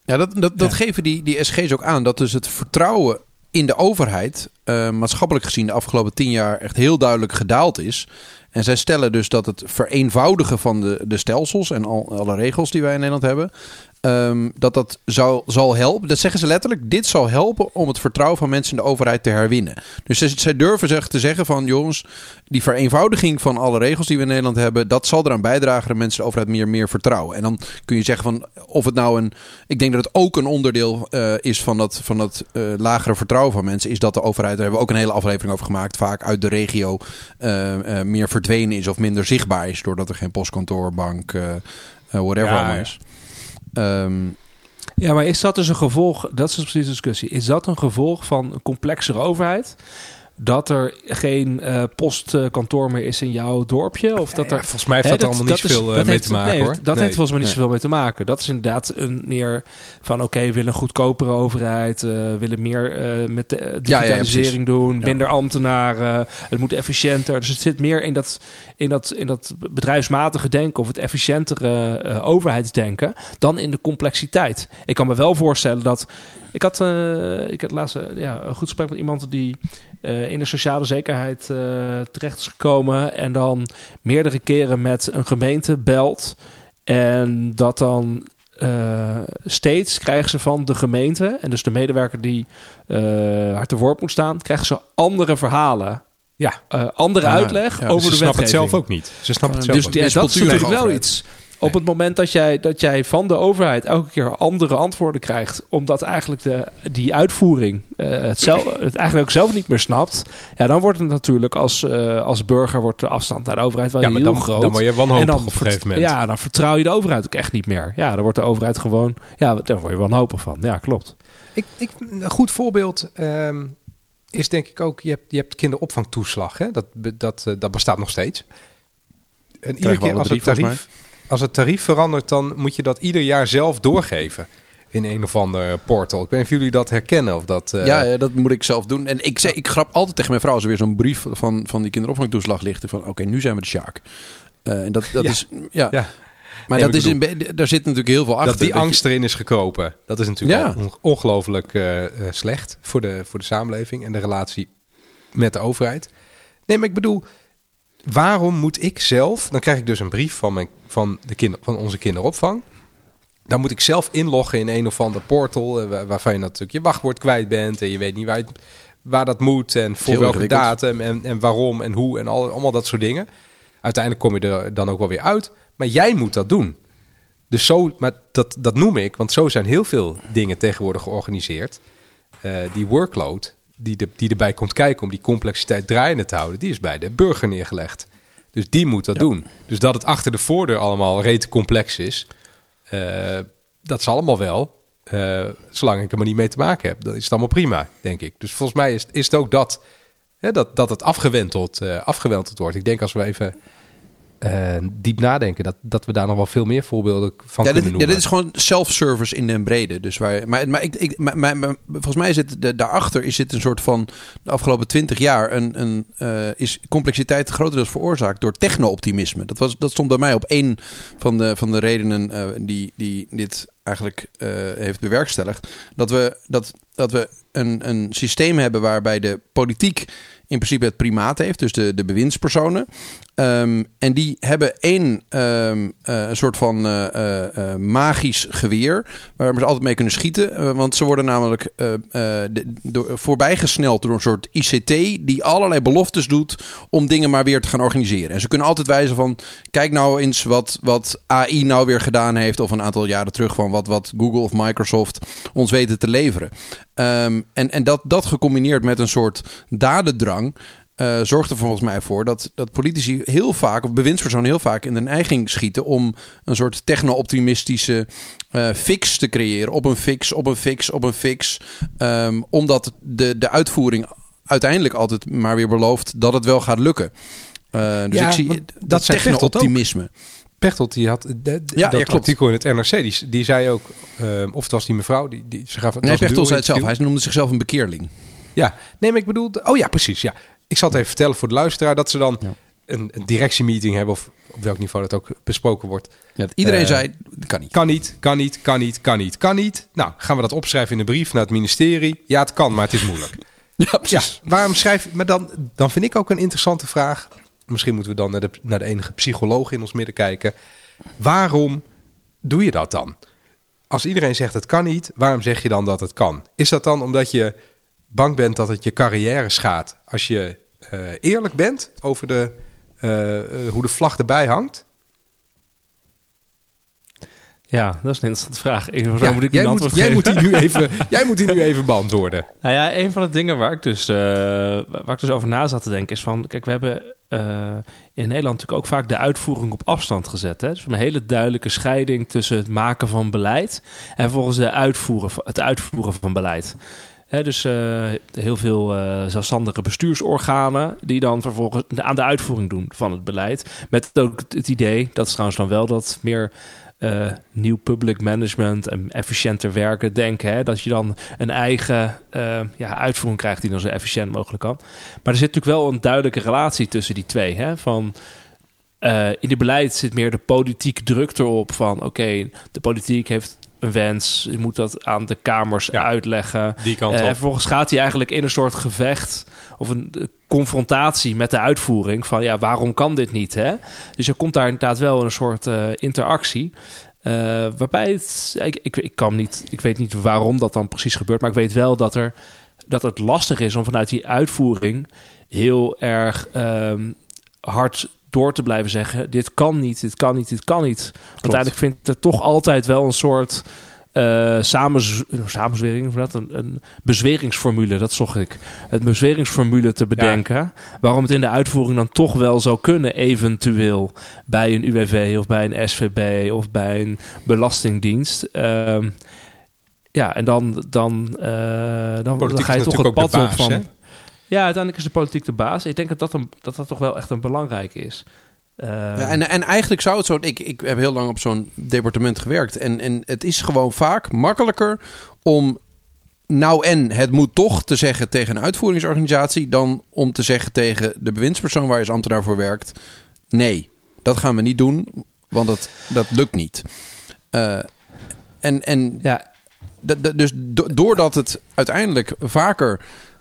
Ja, dat, dat, dat geven die, die SG's ook aan. Dat dus het vertrouwen in de overheid uh, maatschappelijk gezien de afgelopen tien jaar echt heel duidelijk gedaald is. En zij stellen dus dat het vereenvoudigen van de, de stelsels en al, alle regels die wij in Nederland hebben, Um, dat dat zou, zal helpen. Dat zeggen ze letterlijk. Dit zal helpen om het vertrouwen van mensen in de overheid te herwinnen. Dus zij, zij durven zich te zeggen van jongens, die vereenvoudiging van alle regels die we in Nederland hebben, dat zal eraan bijdragen dat mensen de overheid meer, meer vertrouwen. En dan kun je zeggen van of het nou een. Ik denk dat het ook een onderdeel uh, is van dat, van dat uh, lagere vertrouwen van mensen. Is dat de overheid, daar hebben we ook een hele aflevering over gemaakt, vaak uit de regio uh, meer verdwenen is of minder zichtbaar is. Doordat er geen postkantoor, bank, whatever ja, is.
Um, ja, maar is dat dus een gevolg, dat is dus precies de discussie, is dat een gevolg van een complexere overheid? Dat er geen uh, postkantoor meer is in jouw dorpje? Of dat er,
volgens mij heeft dat, allemaal niet zoveel uh, mee te maken nee, hoor.
Dat heeft volgens mij niet zoveel mee te maken. Dat is inderdaad een meer van oké, we willen een goedkopere overheid, uh, willen meer met de digitalisering doen, minder ambtenaren, het moet efficiënter. Dus het zit meer in dat, in dat, in dat bedrijfsmatige denken of het efficiëntere overheidsdenken dan in de complexiteit. Ik kan me wel voorstellen dat ik had, uh, ik had laatst ja, een goed gesprek met iemand die uh, in de sociale zekerheid uh, terecht is gekomen. En dan meerdere keren met een gemeente belt. En dat dan steeds krijgen ze van de gemeente, en dus de medewerker die hard te woord moet staan, krijgen ze andere verhalen. Ja, andere uitleg over de wetgeving. Ze
snappen het zelf ook niet. Ze snappen het zelf
dus, ook. Dus dat is natuurlijk wel iets Op het moment dat jij, dat jij van de overheid elke keer andere antwoorden krijgt, omdat eigenlijk de, die uitvoering uh, het, zelf, *laughs* het eigenlijk ook zelf niet meer snapt, ja, dan wordt het natuurlijk als, uh, als burger wordt de afstand naar de overheid wel ja, heel
dan,
groot.
Dan word je wanhopig en dan, op een gegeven moment.
Ja, dan vertrouw je de overheid ook echt niet meer. Ja, dan wordt de overheid gewoon, ja, daar word je wanhopig van. Ja, klopt.
Ik, ik, een goed voorbeeld um, is denk ik ook, je hebt, je hebt kinderopvangtoeslag. Hè? Dat, dat, uh, dat bestaat nog steeds. En iedere keer als het, tarief, als het tarief verandert, dan moet je dat ieder jaar zelf doorgeven in een of ander portal. Ik weet niet of jullie dat herkennen of dat...
Uh... Ja, dat moet ik zelf doen. En ik, zeg, ik grap altijd tegen mijn vrouw als er weer zo'n brief van, van die kinderopvangtoeslag ligt. Van oké, nu zijn we de Sjaak. Uh, en dat, dat
ja.
is... Ja.
ja.
Maar dat is in, daar zit natuurlijk heel veel achter.
Dat die angst erin is gekropen. Dat is natuurlijk ja. ongelooflijk uh, slecht voor de, voor de samenleving en de relatie met de overheid. Nee, maar ik bedoel, waarom moet ik zelf... Dan krijg ik dus een brief van, mijn, van, de kinder, van onze kinderopvang. Dan moet ik zelf inloggen in een of ander portal... Uh, waarvan je natuurlijk je wachtwoord kwijt bent... en je weet niet waar, waar dat moet en voor welke datum... En, en waarom en hoe en al, allemaal dat soort dingen. Uiteindelijk kom je er dan ook wel weer uit... Maar jij moet dat doen. Dus zo, maar dat, dat noem ik, want zo zijn heel veel dingen tegenwoordig georganiseerd. Uh, die workload die, de, die erbij komt kijken om die complexiteit draaiende te houden, die is bij de burger neergelegd. Dus die moet dat ja. doen. Dus dat het achter de voordeur allemaal reet complex is, uh, dat is allemaal wel. Uh, zolang ik er maar niet mee te maken heb, dan is het allemaal prima, denk ik. Dus volgens mij is, is het ook dat, hè, dat, dat het afgewenteld, afgewenteld wordt. Ik denk als we even uh, diep nadenken. Dat, dat we daar nog wel veel meer voorbeelden van
ja,
kunnen
dit,
noemen.
Ja, dit is gewoon self-service in den brede. Dus waar, maar maar, ik, ik, maar, maar, maar volgens mij zit de, daarachter is dit een soort van de afgelopen twintig jaar een, een uh, is complexiteit grotendeels veroorzaakt door techno-optimisme. Dat, was, dat stond bij mij op één van de, van de redenen uh, die, die dit eigenlijk heeft bewerkstelligd. Dat we, dat, dat we een, een systeem hebben waarbij de politiek in principe het primaat heeft, dus de, de bewindspersonen. Um, en die hebben één um, soort van uh, uh, magisch geweer waar ze altijd mee kunnen schieten. want ze worden namelijk voorbijgesneld door een soort ICT die allerlei beloftes doet om dingen maar weer te gaan organiseren. En ze kunnen altijd wijzen van kijk nou eens wat, wat AI nou weer gedaan heeft of een aantal jaren terug van wat, wat Google of Microsoft ons weten te leveren. Um, en en dat, dat gecombineerd met een soort dadendrang uh, zorgt er volgens mij voor dat, dat politici heel vaak, of bewindspersonen heel vaak in de neiging schieten om een soort techno-optimistische uh, fix te creëren. Op een fix, op een fix, op een fix. Um, omdat de, de uitvoering uiteindelijk altijd maar weer belooft dat het wel gaat lukken. Uh, dus
ja,
ik zie
dat,
techno-optimisme.
Pechtold die had de, de, ja, dat ja, in het NRC, die, die zei ook, uh, of het was die mevrouw, die, die ze gaf.
Nee, Pechtold zei het zelf. Hij noemde zichzelf een bekeerling.
Ja, nee, maar ik bedoel, oh ja, precies, ja. Ik zal het even vertellen voor de luisteraar dat ze dan ja. een, een directiemeeting hebben of op welk niveau dat ook besproken wordt.
Ja, iedereen uh, zei, kan niet.
Kan niet, kan niet, kan niet, kan niet, kan niet. Nou, gaan we dat opschrijven in een brief naar het ministerie? Ja, het kan, maar het is moeilijk. *laughs*
ja.
Ja, waarom schrijf maar dan, dan vind ik ook een interessante vraag. Misschien moeten we dan naar de, naar de enige psycholoog in ons midden kijken. Waarom doe je dat dan? Als iedereen zegt het kan niet, waarom zeg je dan dat het kan? Is dat dan omdat je bang bent dat het je carrière schaadt als je uh, eerlijk bent over de, uh, uh, hoe de vlag erbij hangt?
Ja, dat is een interessante vraag. Ik,
ja, moet ik jij, moet, jij, moet die nu even, jij moet die nu even beantwoorden. *laughs*
Nou ja, een van de dingen waar ik dus, waar ik dus over na zat te denken is van... Kijk, we hebben in Nederland natuurlijk ook vaak de uitvoering op afstand gezet. Hè? Dus een hele duidelijke scheiding tussen het maken van beleid... en volgens de uitvoeren, het uitvoeren van beleid. Dus uh, heel veel uh, zelfstandige bestuursorganen die dan vervolgens aan de uitvoering doen van het beleid. Met ook het idee, dat is trouwens dan wel dat meer uh, nieuw public management en efficiënter werken denken. Hè? Dat je dan een eigen ja, uitvoering krijgt die dan zo efficiënt mogelijk kan. Maar er zit natuurlijk wel een duidelijke relatie tussen die twee. Hè? Van in het beleid zit meer de politiek druk erop van oké, de politiek heeft een wens, je moet dat aan de kamers ja, uitleggen.
Die kant
uh,
op.
en vervolgens gaat hij eigenlijk in een soort gevecht of een uh, confrontatie met de uitvoering van ja, waarom kan dit niet? Hè? Dus er komt daar inderdaad wel een soort uh, interactie. waarbij het, ik, ik, ik kan niet, ik weet niet waarom dat dan precies gebeurt, maar ik weet wel dat er dat het lastig is om vanuit die uitvoering heel erg um, hard door te blijven zeggen: dit kan niet, dit kan niet, dit kan niet. Want uiteindelijk vindt er toch altijd wel een soort uh, samens, samenzwering, dat, een, een bezweringsformule, dat zocht ik. Het bezweringsformule te bedenken. Waarom het in de uitvoering dan toch wel zou kunnen, eventueel bij een UWV of bij een SVB of bij een belastingdienst. Uh, ja, en dan, dan, uh, dan, dan, ga je toch het pad op van. Ja, uiteindelijk is de politiek de baas. Ik denk dat dat, een, dat dat toch wel echt een belangrijke is.
Ja, en, en eigenlijk zou het zo... Ik, ik heb heel lang op zo'n departement gewerkt. En, en het is gewoon vaak makkelijker om nou en het moet toch te zeggen tegen een uitvoeringsorganisatie... dan om te zeggen tegen de bewindspersoon waar je als ambtenaar voor werkt... nee, dat gaan we niet doen, want dat, dat lukt niet. Uh, en en ja. dus doordat het uiteindelijk vaker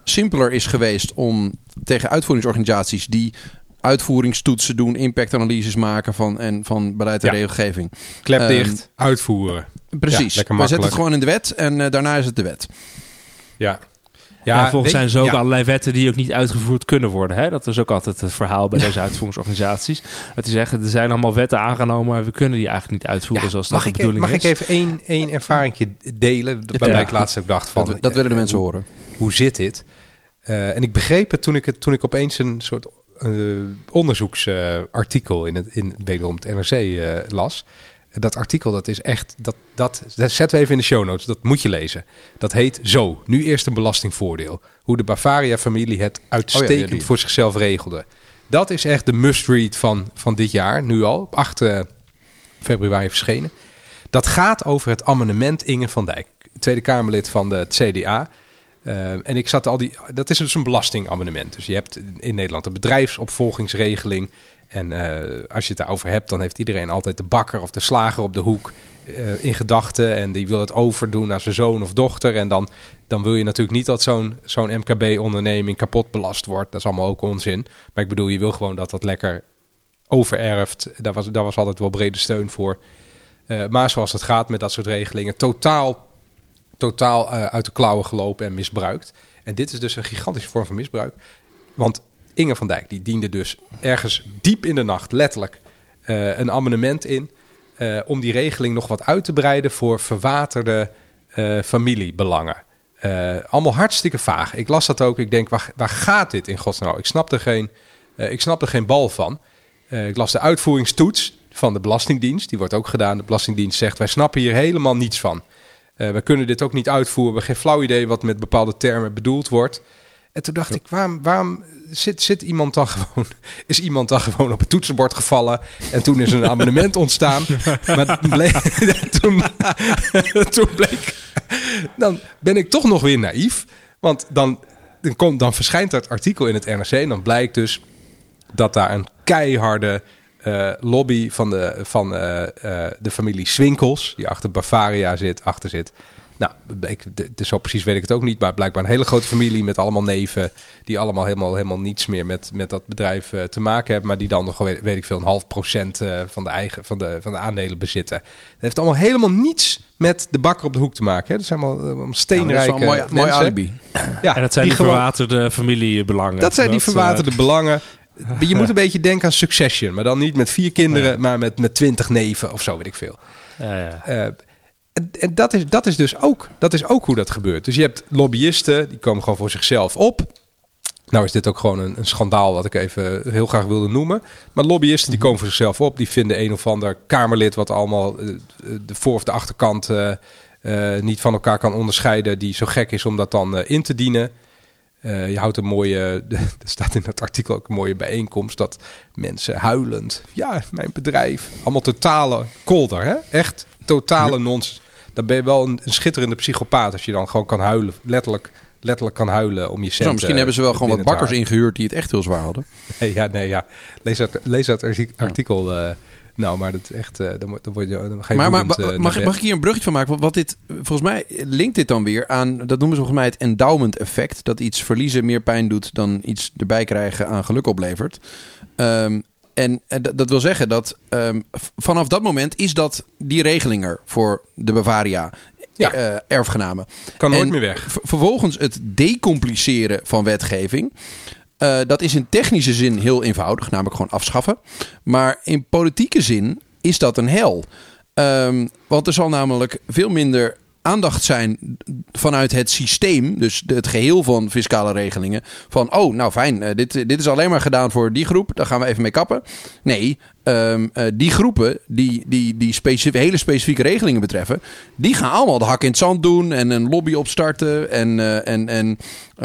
simpeler is geweest om tegen uitvoeringsorganisaties die uitvoeringstoetsen doen, impactanalyses maken van, en van beleid en regelgeving.
Klep dicht, um, uitvoeren.
Precies. Ja, We zetten het gewoon in de wet en uh, daarna is het de wet.
Ja.
Ja, ja volgens zijn zo ook allerlei wetten die ook niet uitgevoerd kunnen worden. Hè? Dat is ook altijd het verhaal bij deze uitvoeringsorganisaties. Dat die zeggen, er zijn allemaal wetten aangenomen, maar we kunnen die eigenlijk niet uitvoeren zoals dat de bedoeling
mag
is.
Mag ik even één, één ervaringje delen, waarbij ik laatst ook dacht van...
Dat, dat willen de mensen horen.
Hoe zit dit? Uh, en ik begreep het toen ik, het toen ik opeens een soort uh, onderzoeksartikel in het, in, wederom het NRC uh, las. Dat artikel, dat is echt, dat, dat, dat zetten we even in de show notes, dat moet je lezen. Dat heet Zo, nu eerst een belastingvoordeel. Hoe de Bavaria-familie het uitstekend oh ja, voor zichzelf regelde. Dat is echt de must-read van, van dit jaar, nu al, op 8 februari verschenen. Dat gaat over het amendement Inge van Dijk, Tweede Kamerlid van de CDA. Uh, en ik zat al die. Dat is dus een belastingabonnement. Dus je hebt in Nederland een bedrijfsopvolgingsregeling. En uh, als je het daarover hebt, dan heeft iedereen altijd de bakker of de slager op de hoek uh, in gedachten. En die wil het overdoen naar zijn zoon of dochter. En dan, dan wil je natuurlijk niet dat zo'n zo'n MKB-onderneming kapot belast wordt. Dat is allemaal ook onzin. Maar ik bedoel, je wil gewoon dat dat lekker overerft. Daar was, daar was altijd wel brede steun voor. maar zoals het gaat met dat soort regelingen, totaal totaal uh, uit de klauwen gelopen en misbruikt. En dit is dus een gigantische vorm van misbruik. Want Inge van Dijk die diende dus ergens diep in de nacht letterlijk uh, een amendement in uh, om die regeling nog wat uit te breiden voor verwaterde familiebelangen. allemaal hartstikke vaag. Ik las dat ook. Ik denk, waar, waar gaat dit in godsnaam? Ik snap er geen, ik snap er geen bal van. ik las de uitvoeringstoets van de Belastingdienst. Die wordt ook gedaan. De Belastingdienst zegt, wij snappen hier helemaal niets van. Uh, we kunnen dit ook niet uitvoeren. We hebben geen flauw idee wat met bepaalde termen bedoeld wordt. En toen dacht ik, waarom, waarom zit, zit iemand dan gewoon... *laughs* Is iemand dan gewoon op het toetsenbord gevallen... en toen is een *laughs* amendement ontstaan. Maar bleek, *laughs* toen, toen bleek... Dan ben ik toch nog weer naïef. Want dan, dan, komt, dan verschijnt dat artikel in het NRC... en dan blijkt dus dat daar een keiharde uh, lobby van de, van uh, uh, de familie Swinkels, die achter Bavaria zit, achter zit. Nou, ik, de, zo precies weet ik het ook niet, maar blijkbaar een hele grote familie met allemaal neven, die allemaal helemaal, helemaal niets meer met, met dat bedrijf te maken hebben, maar die dan nog, weet, weet ik veel, een half procent van, de eigen, van, de, van de aandelen bezitten. Dat heeft allemaal helemaal niets met de bakker op de hoek te maken. Hè. Dat zijn allemaal steenrijke ja,
mooi, mooi alibi.
Ja, en dat zijn die, die verwaterde familiebelangen.
Dat zijn die verwaterde belangen. Je moet *laughs* een beetje denken aan Succession. Maar dan niet met vier kinderen, maar met, met twintig neven of zo, weet ik veel. Ja, ja. Uh, en, en dat, is, dat, is dus ook, dat is ook hoe dat gebeurt. Dus je hebt lobbyisten, die komen gewoon voor zichzelf op. Nou is dit ook gewoon een, een schandaal wat ik even heel graag wilde noemen. Maar lobbyisten die mhm. komen voor zichzelf op. Die vinden een of ander Kamerlid wat allemaal uh, de voor- of de achterkant uh, niet van elkaar kan onderscheiden. Die zo gek is om dat dan in te dienen. Uh, je houdt een mooie, *laughs* er staat in het artikel ook een mooie bijeenkomst dat mensen huilend, ja, mijn bedrijf, allemaal totale kolder, hè? Echt totale nons. Dan ben je wel een, een, schitterende psychopaat als je dan gewoon kan huilen, letterlijk, letterlijk kan huilen om je centen.
misschien hebben ze wel gewoon wat bakkers ingehuurd die het echt heel zwaar hadden.
Nee, *laughs* ja, nee, ja. Lees dat, lees dat artikel. Uh, nou, maar dat is echt, uh, dan, dan, word je, dan ga je
Maar, maar uh, mag, mag ik hier een bruggetje van maken? Wat dit, volgens mij linkt dit dan weer aan, dat noemen ze volgens mij het endowment effect. Dat iets verliezen meer pijn doet dan iets erbij krijgen aan geluk oplevert. Um, en dat wil zeggen dat um, vanaf dat moment is dat die regeling er voor de Bavaria. Ja. Uh, erfgenamen.
Kan nooit meer weg.
Vervolgens het decompliceren van wetgeving. Dat is in technische zin heel eenvoudig, namelijk gewoon afschaffen. Maar in politieke zin is dat een hel. Um, want er zal namelijk veel minder aandacht zijn vanuit het systeem, dus het geheel van fiscale regelingen, van oh, nou fijn, uh, dit, dit is alleen maar gedaan voor die groep, daar gaan we even mee kappen. Nee, um, uh, die groepen die, die, die specif hele specifieke regelingen betreffen, die gaan allemaal de hak in het zand doen en een lobby opstarten en, uh, en, en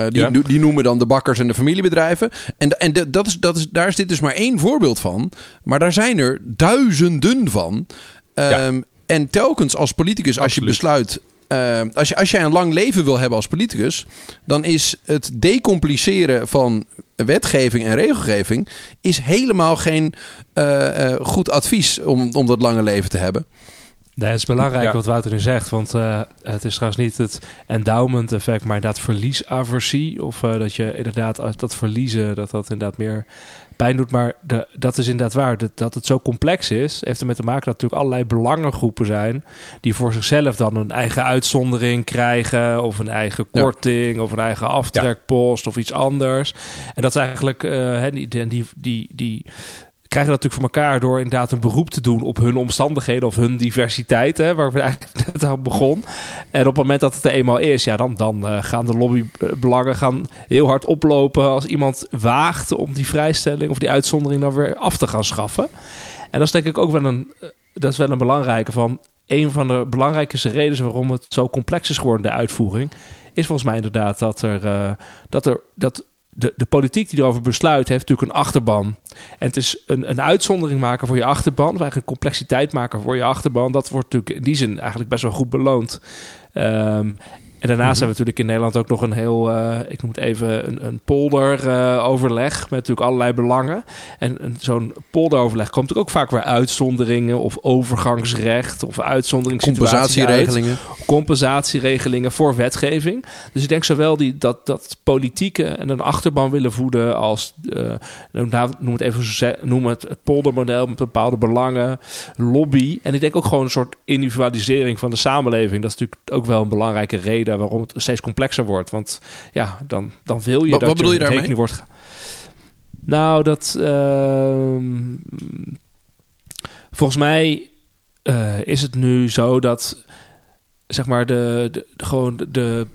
die, ja. die noemen dan de bakkers en de familiebedrijven. En, en de, dat is, dat is, daar is dit dus maar één voorbeeld van, maar daar zijn er duizenden van. Um, ja. En telkens als politicus, als je besluit uh, als, je, als jij een lang leven wil hebben als politicus, dan is het decompliceren van wetgeving en regelgeving is helemaal geen uh, uh, goed advies om, om dat lange leven te hebben.
Nee, het is belangrijk ja. wat Wouter nu zegt. Want uh, het is trouwens niet het endowment effect, maar inderdaad verliesaversie. Of uh, dat je inderdaad dat verliezen, dat dat inderdaad meer pijn doet. Maar de, dat is inderdaad waar. Dat, dat het zo complex is, heeft ermee te maken dat natuurlijk allerlei belangengroepen zijn. die voor zichzelf dan een eigen uitzondering krijgen. of een eigen korting, ja. of een eigen aftrekpost, ja. of iets anders. En dat is eigenlijk. Uh, die, die, die, die krijgen dat natuurlijk voor elkaar door inderdaad een beroep te doen op hun omstandigheden of hun diversiteit, hè, waar we eigenlijk *laughs* net aan begon. En op het moment dat het er eenmaal is, ja, dan, dan uh, gaan de lobbybelangen gaan heel hard oplopen als iemand waagt om die vrijstelling of die uitzondering dan weer af te gaan schaffen. En dat is denk ik ook wel een, eh, dat is wel een belangrijke van een van de belangrijkste redenen waarom het zo complex is geworden, de uitvoering, is volgens mij inderdaad dat er, uh, dat er dat de, de politiek die erover besluit, heeft natuurlijk een achterban. En het is een, een uitzondering maken voor je achterban, of eigenlijk een complexiteit maken voor je achterban. Dat wordt natuurlijk in die zin eigenlijk best wel goed beloond. Um, en daarnaast mm -hmm. hebben we natuurlijk in Nederland ook nog een heel, uh, ik noem het even, een, een polderoverleg met natuurlijk allerlei belangen. En, en zo'n polderoverleg komt natuurlijk ook vaak weer uitzonderingen of overgangsrecht of uitzonderingssituaties
Compensatieregelingen.
Uit, compensatieregelingen voor wetgeving. Dus ik denk zowel die, dat, dat politieke en een achterban willen voeden als, uh, noem het even, noem het, het poldermodel met bepaalde belangen, lobby. En ik denk ook gewoon een soort individualisering van de samenleving. Dat is natuurlijk ook wel een belangrijke reden waarom het steeds complexer wordt. Want ja, dan, dan wil je
wat,
dat
wat bedoel je daarmee?
wordt. Nou, dat uh, volgens mij uh, is het nu zo dat zeg maar de gewoon de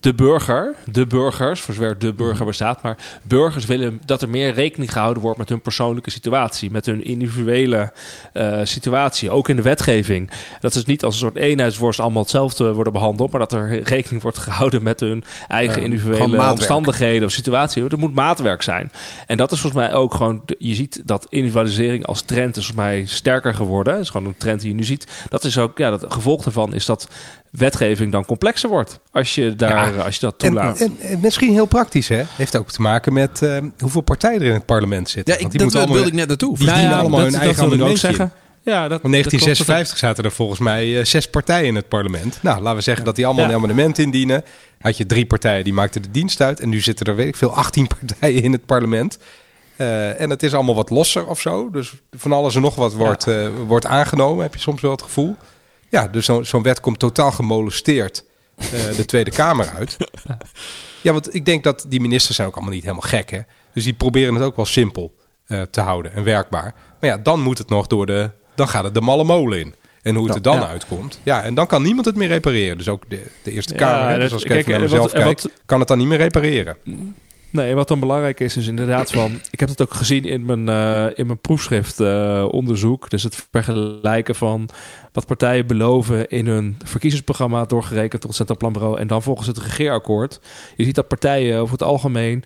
de burger, de burgers, voor zover de burger mhm. bestaat, maar burgers willen dat er meer rekening gehouden wordt met hun persoonlijke situatie, met hun individuele uh, situatie, ook in de wetgeving. Dat is niet als een soort eenheidsworst allemaal hetzelfde worden behandeld, maar dat er rekening wordt gehouden met hun eigen uh, individuele omstandigheden of situatie. Er moet maatwerk zijn. En dat is volgens mij ook gewoon, je ziet dat individualisering als trend is volgens mij sterker geworden. Dat is gewoon een trend die je nu ziet. Dat is ook, ja, dat gevolg daarvan is dat wetgeving dan complexer wordt. Als je, daar, als je dat toelaat.
En, en, misschien heel praktisch, hè? Heeft ook te maken met uh, hoeveel partijen er in het parlement zitten.
Ja, ik, Want die dat wilde ik net naartoe.
Die nou ja, allemaal dat, hun eigen dat ook
zeggen. Ja,
dat, in 1956 zaten er volgens mij uh, zes partijen in het parlement. Nou, laten we zeggen ja. dat die allemaal ja. een amendement indienen. Had je drie partijen die maakten de dienst uit. En nu zitten er, weet ik veel, 18 *laughs* partijen in het parlement. Uh, en het is allemaal wat losser of zo. Dus van alles en nog wat wordt, ja. uh, wordt aangenomen, heb je soms wel het gevoel. Ja, dus zo'n zo wet komt totaal gemolesteerd uh, *laughs* de Tweede Kamer uit. Ja, want ik denk dat die ministers zijn ook allemaal niet helemaal gek, hè. Dus die proberen het ook wel simpel uh, te houden en werkbaar. Maar ja, dan moet het nog door de... Dan gaat het de malle molen in. En hoe het er dan ja. uitkomt. Ja, en dan kan niemand het meer repareren. Dus ook de, de Eerste Kamer. Ja, dus als ik kijk, even naar mezelf wat, kijk, wat, kan het dan niet meer repareren.
Nee, wat dan belangrijk is, is inderdaad van... Ik heb het ook gezien in mijn, uh, in mijn proefschriftonderzoek. Uh, dus het vergelijken van wat partijen beloven in hun verkiezingsprogramma... doorgerekend tot het Centraal Planbureau... en dan volgens het regeerakkoord. Je ziet dat partijen over het algemeen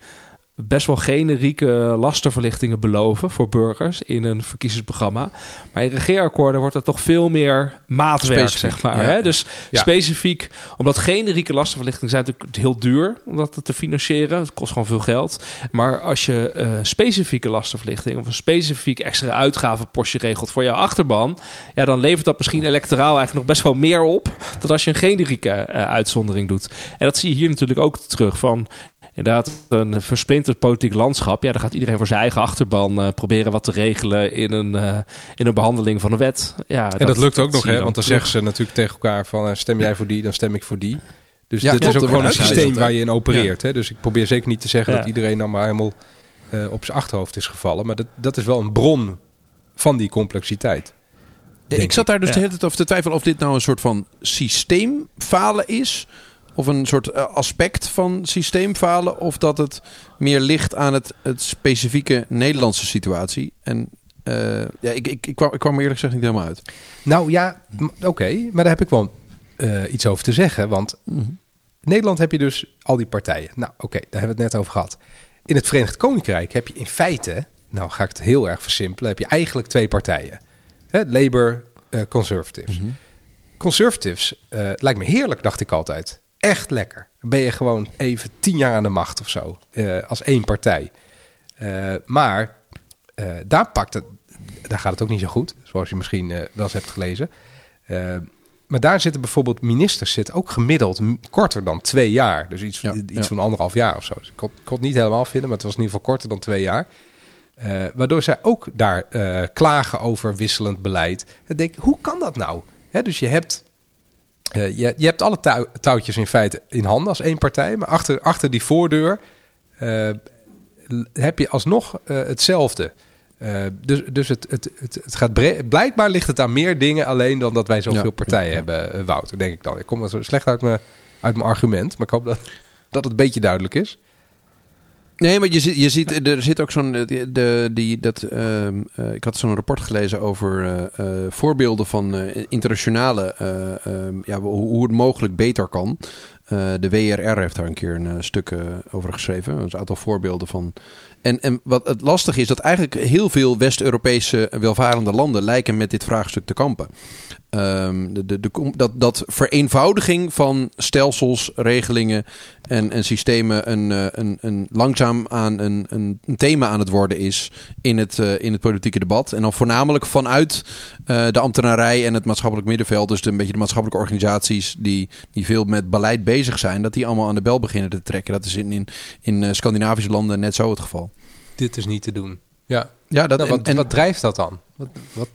best wel generieke lastenverlichtingen beloven voor burgers in een verkiezingsprogramma. Maar in regeerakkoorden wordt er toch veel meer maatwerk, specifiek, zeg maar. Ja. Hè? Dus ja. specifiek, omdat generieke lastenverlichtingen zijn natuurlijk heel duur om dat te financieren. Het kost gewoon veel geld. Maar als je uh, specifieke lastenverlichting of een specifiek extra uitgavenpostje regelt voor jouw achterban, ja, dan levert dat misschien electoraal eigenlijk nog best wel meer op dan als je een generieke uh, uitzondering doet. En dat zie je hier natuurlijk ook terug van inderdaad een versplinterd politiek landschap. Ja, dan gaat iedereen voor zijn eigen achterban uh, proberen wat te regelen in een, uh, in een behandeling van een wet. Ja,
en dat, dat lukt ook nog, hè? Want dan zeggen ze natuurlijk tegen elkaar van uh, stem jij voor die, dan stem ik voor die. Dus dit is ook gewoon een systeem waar je in opereert. Hè? Dus ik probeer zeker niet te zeggen dat iedereen dan maar helemaal uh, op zijn achterhoofd is gevallen. Maar dat, dat is wel een bron van die complexiteit.
ik zat daar dus de hele tijd over te twijfelen of dit nou een soort van systeemfalen is. Of een soort uh, aspect van systeemfalen. Of dat het meer ligt aan het, het specifieke Nederlandse situatie. En uh, ja, ik, ik, ik, kwam, ik kwam eerlijk gezegd niet helemaal uit.
Nou ja, oké. maar daar heb ik wel uh, iets over te zeggen. Want mm Nederland heb je dus al die partijen. Nou oké, daar hebben we het net over gehad. In het Verenigd Koninkrijk heb je in feite, nou ga ik het heel erg versimpelen, heb je eigenlijk twee partijen. Hè, Labour, uh, Conservatives. Mm Conservatives lijkt me heerlijk, dacht ik altijd. Echt lekker. ben je gewoon even tien jaar aan de macht of zo. als één partij. maar daar pakt het, daar gaat het ook niet zo goed, zoals je misschien wel eens hebt gelezen. Maar daar zitten bijvoorbeeld ministers zitten ook gemiddeld korter dan twee jaar. Dus iets, iets van anderhalf jaar of zo. Dus ik kon, kon, het niet helemaal vinden, maar het was in ieder geval korter dan twee jaar. Waardoor zij ook daar klagen over wisselend beleid. En denk, hoe kan dat nou? Dus je hebt, je, je hebt alle touwtjes in feite in handen als één partij. Maar achter, achter die voordeur heb je alsnog hetzelfde. Uh, dus dus het, het, het, het gaat blijkbaar ligt het aan meer dingen alleen dan dat wij zoveel partijen hebben, Wouter, denk ik dan. Ik kom wel zo slecht uit mijn, uit mijn argument, maar ik hoop dat, dat het een beetje duidelijk is.
Nee, maar je ziet, je ziet er zit ook zo'n. De, die, dat, uh, uh, ik had zo'n rapport gelezen over uh, voorbeelden van internationale. Ehm, ja, hoe, hoe, het mogelijk beter kan. de WRR heeft daar een keer een stuk over geschreven. Een aantal voorbeelden van en, en wat het lastig is, dat eigenlijk heel veel West-Europese welvarende landen lijken met dit vraagstuk te kampen. Um, de, de, dat, dat vereenvoudiging van stelsels, regelingen en, en systemen een, eh, een, een langzaam aan een, een, thema aan het worden is in het, uh, in het politieke debat. En dan voornamelijk vanuit uh, de ambtenarij en het maatschappelijk middenveld, dus de, een beetje de maatschappelijke organisaties die, die veel met beleid bezig zijn, dat die allemaal aan de bel beginnen te trekken. Dat is in, in, in Scandinavische landen net zo het geval.
Dit is niet te doen. Ja, ja dat, nou, wat, en, wat drijft dat dan? Wat, wat?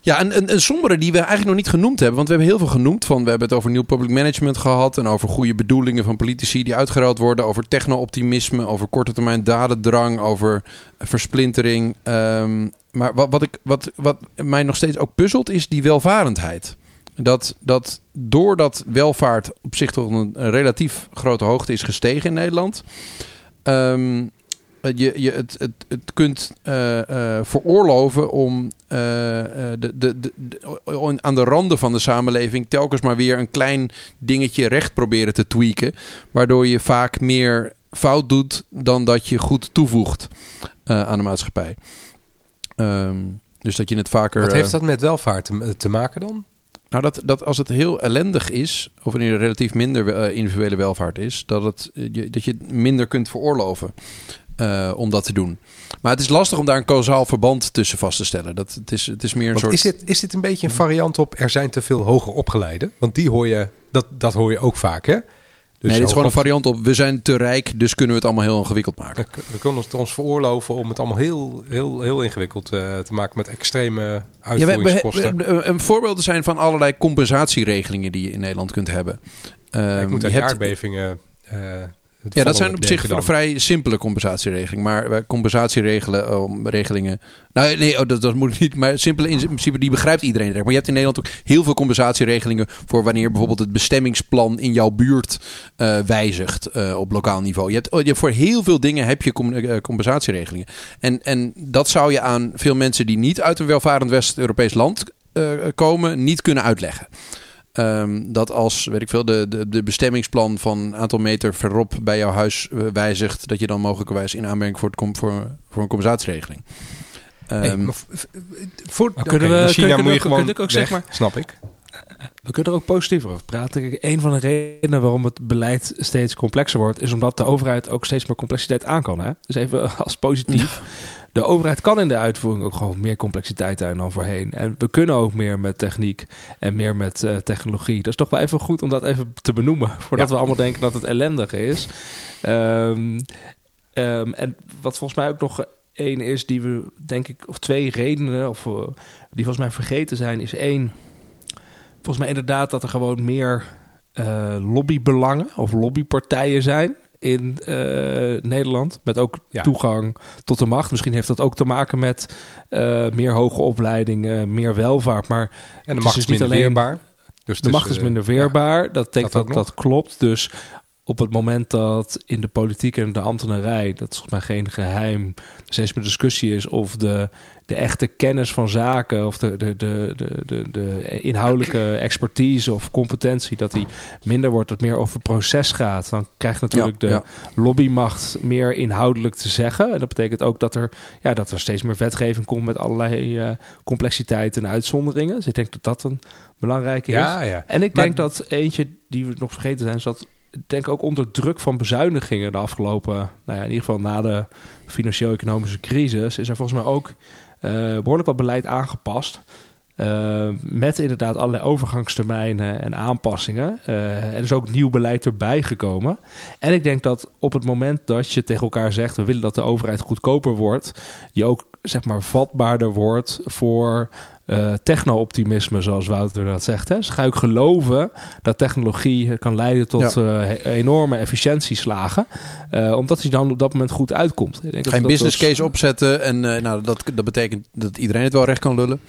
Ja, een, een, een sombere die we eigenlijk nog niet genoemd hebben. Want we hebben heel veel genoemd. Van, we hebben het over nieuw public management gehad. En over goede bedoelingen van politici die uitgeruild worden. Over techno-optimisme. Over korte termijn dadendrang. Over versplintering. Um, maar wat, wat, ik, wat, wat mij nog steeds ook puzzelt is die welvarendheid. Dat, dat doordat welvaart op zich tot een, een relatief grote hoogte is gestegen in Nederland. Um, je, je het, het, het kunt uh, uh, veroorloven om uh, de, de, de, aan de randen van de samenleving telkens maar weer een klein dingetje recht proberen te tweaken. Waardoor je vaak meer fout doet dan dat je goed toevoegt aan de maatschappij. Um, dus dat je het vaker.
Wat heeft dat met welvaart te, te maken dan?
Nou, dat, dat als het heel ellendig is, of wanneer er relatief minder individuele welvaart is, dat, het, je, dat je het minder kunt veroorloven. Uh, om dat te doen. Maar het is lastig om daar een causaal verband tussen vast te stellen. Dat, het, is, het is meer een soort.
Is dit, is dit een beetje een variant op er zijn te veel hoger opgeleiden? Want die hoor je, dat, dat hoor je ook vaak, hè?
Dus nee, dit is gewoon een variant op we zijn te rijk, dus kunnen we het allemaal heel ingewikkeld maken.
We kunnen het ons veroorloven om het allemaal heel, heel, heel ingewikkeld uh, te maken met extreme uitvoeringskosten.
Ja, we, een voorbeelden zijn van allerlei compensatieregelingen die je in Nederland kunt hebben.
Uh, ik moet aan aardbevingen uh,
ja, dat zijn op zich dan. vrij simpele compensatieregelingen. Maar compensatieregelingen. regelingen. Nou, nee, oh, dat, dat moet niet. Maar simpele in principe, die begrijpt iedereen. Maar je hebt in Nederland ook heel veel compensatieregelingen. voor wanneer bijvoorbeeld het bestemmingsplan in jouw buurt uh, wijzigt. Uh, op lokaal niveau. Je hebt, oh, je hebt, voor heel veel dingen heb je uh, compensatieregelingen. En, en dat zou je aan veel mensen die niet uit een welvarend West-Europees land komen. niet kunnen uitleggen. Um, dat als, weet ik veel, de, de, de bestemmingsplan van een aantal meter verop bij jouw huis uh, wijzigt, dat je dan mogelijkerwijs in aanmerking voor, het voor, voor een compensatieregeling.
Um, hey, voor, okay, kunnen we, China moet je gewoon ook, zeg maar, snap ik.
We kunnen er ook positiever over praten. een van de redenen waarom het beleid steeds complexer wordt, is omdat de overheid ook steeds meer complexiteit aan kan. Hè? Dus even *laughs* als positief de overheid kan in de uitvoering ook gewoon meer complexiteit aan dan voorheen. En we kunnen ook meer met techniek en meer met uh, technologie. Dat is toch wel even goed om dat even te benoemen. *laughs* Voordat we allemaal denken dat het ellendig is. Um, um, en wat volgens mij ook nog één is die we, denk ik, of twee redenen, of uh, die volgens mij vergeten zijn, is één. Volgens mij inderdaad dat er gewoon meer lobbybelangen of lobbypartijen zijn in Nederland. Met ook toegang tot de macht. Misschien heeft dat ook te maken met meer hoge opleiding, meer welvaart. Maar
en de macht is, dus niet alleen weerbaar.
Dus de macht is minder weerbaar. dat, denk dat, dat, dat klopt. Dus op het moment dat in de politiek en de ambtenarij, dat is volgens mij geen geheim, steeds meer discussie is of de, de echte kennis van zaken of de, de, de, de, de, inhoudelijke expertise of competentie, dat die minder wordt, dat meer over proces gaat. Dan krijgt natuurlijk de lobbymacht meer inhoudelijk te zeggen. En dat betekent ook dat er, ja, dat er steeds meer wetgeving komt met allerlei uh, complexiteiten en uitzonderingen. Dus ik denk dat dat een belangrijke is. Ja, En ik denk dat eentje die we nog vergeten zijn, is dat denk ook onder druk van bezuinigingen de afgelopen, nou ja, in ieder geval na de financieel-economische crisis, is er volgens mij ook uh, behoorlijk wat beleid aangepast. Uh, met inderdaad allerlei overgangstermijnen en aanpassingen. Uh, er is ook nieuw beleid erbij gekomen. En ik denk dat op het moment dat je tegen elkaar zegt: we willen dat de overheid goedkoper wordt, je ook zeg maar vatbaarder wordt voor uh, techno-optimisme, zoals Wouter dat zegt. Hè. Dus ga ik geloven dat technologie kan leiden tot uh, enorme efficiëntieslagen. Uh, omdat hij dan op dat moment goed uitkomt.
Ik denk Geen business case opzetten en nou, dat, dat betekent dat iedereen het wel recht kan lullen.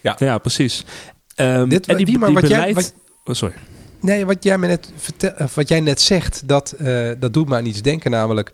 Ja, ja precies. Um, Dit, en die, maar wat beleid... Jij, wat, oh, sorry.
Nee, wat jij, me net vertel, wat jij net zegt, dat, dat doet me aan iets denken. Namelijk,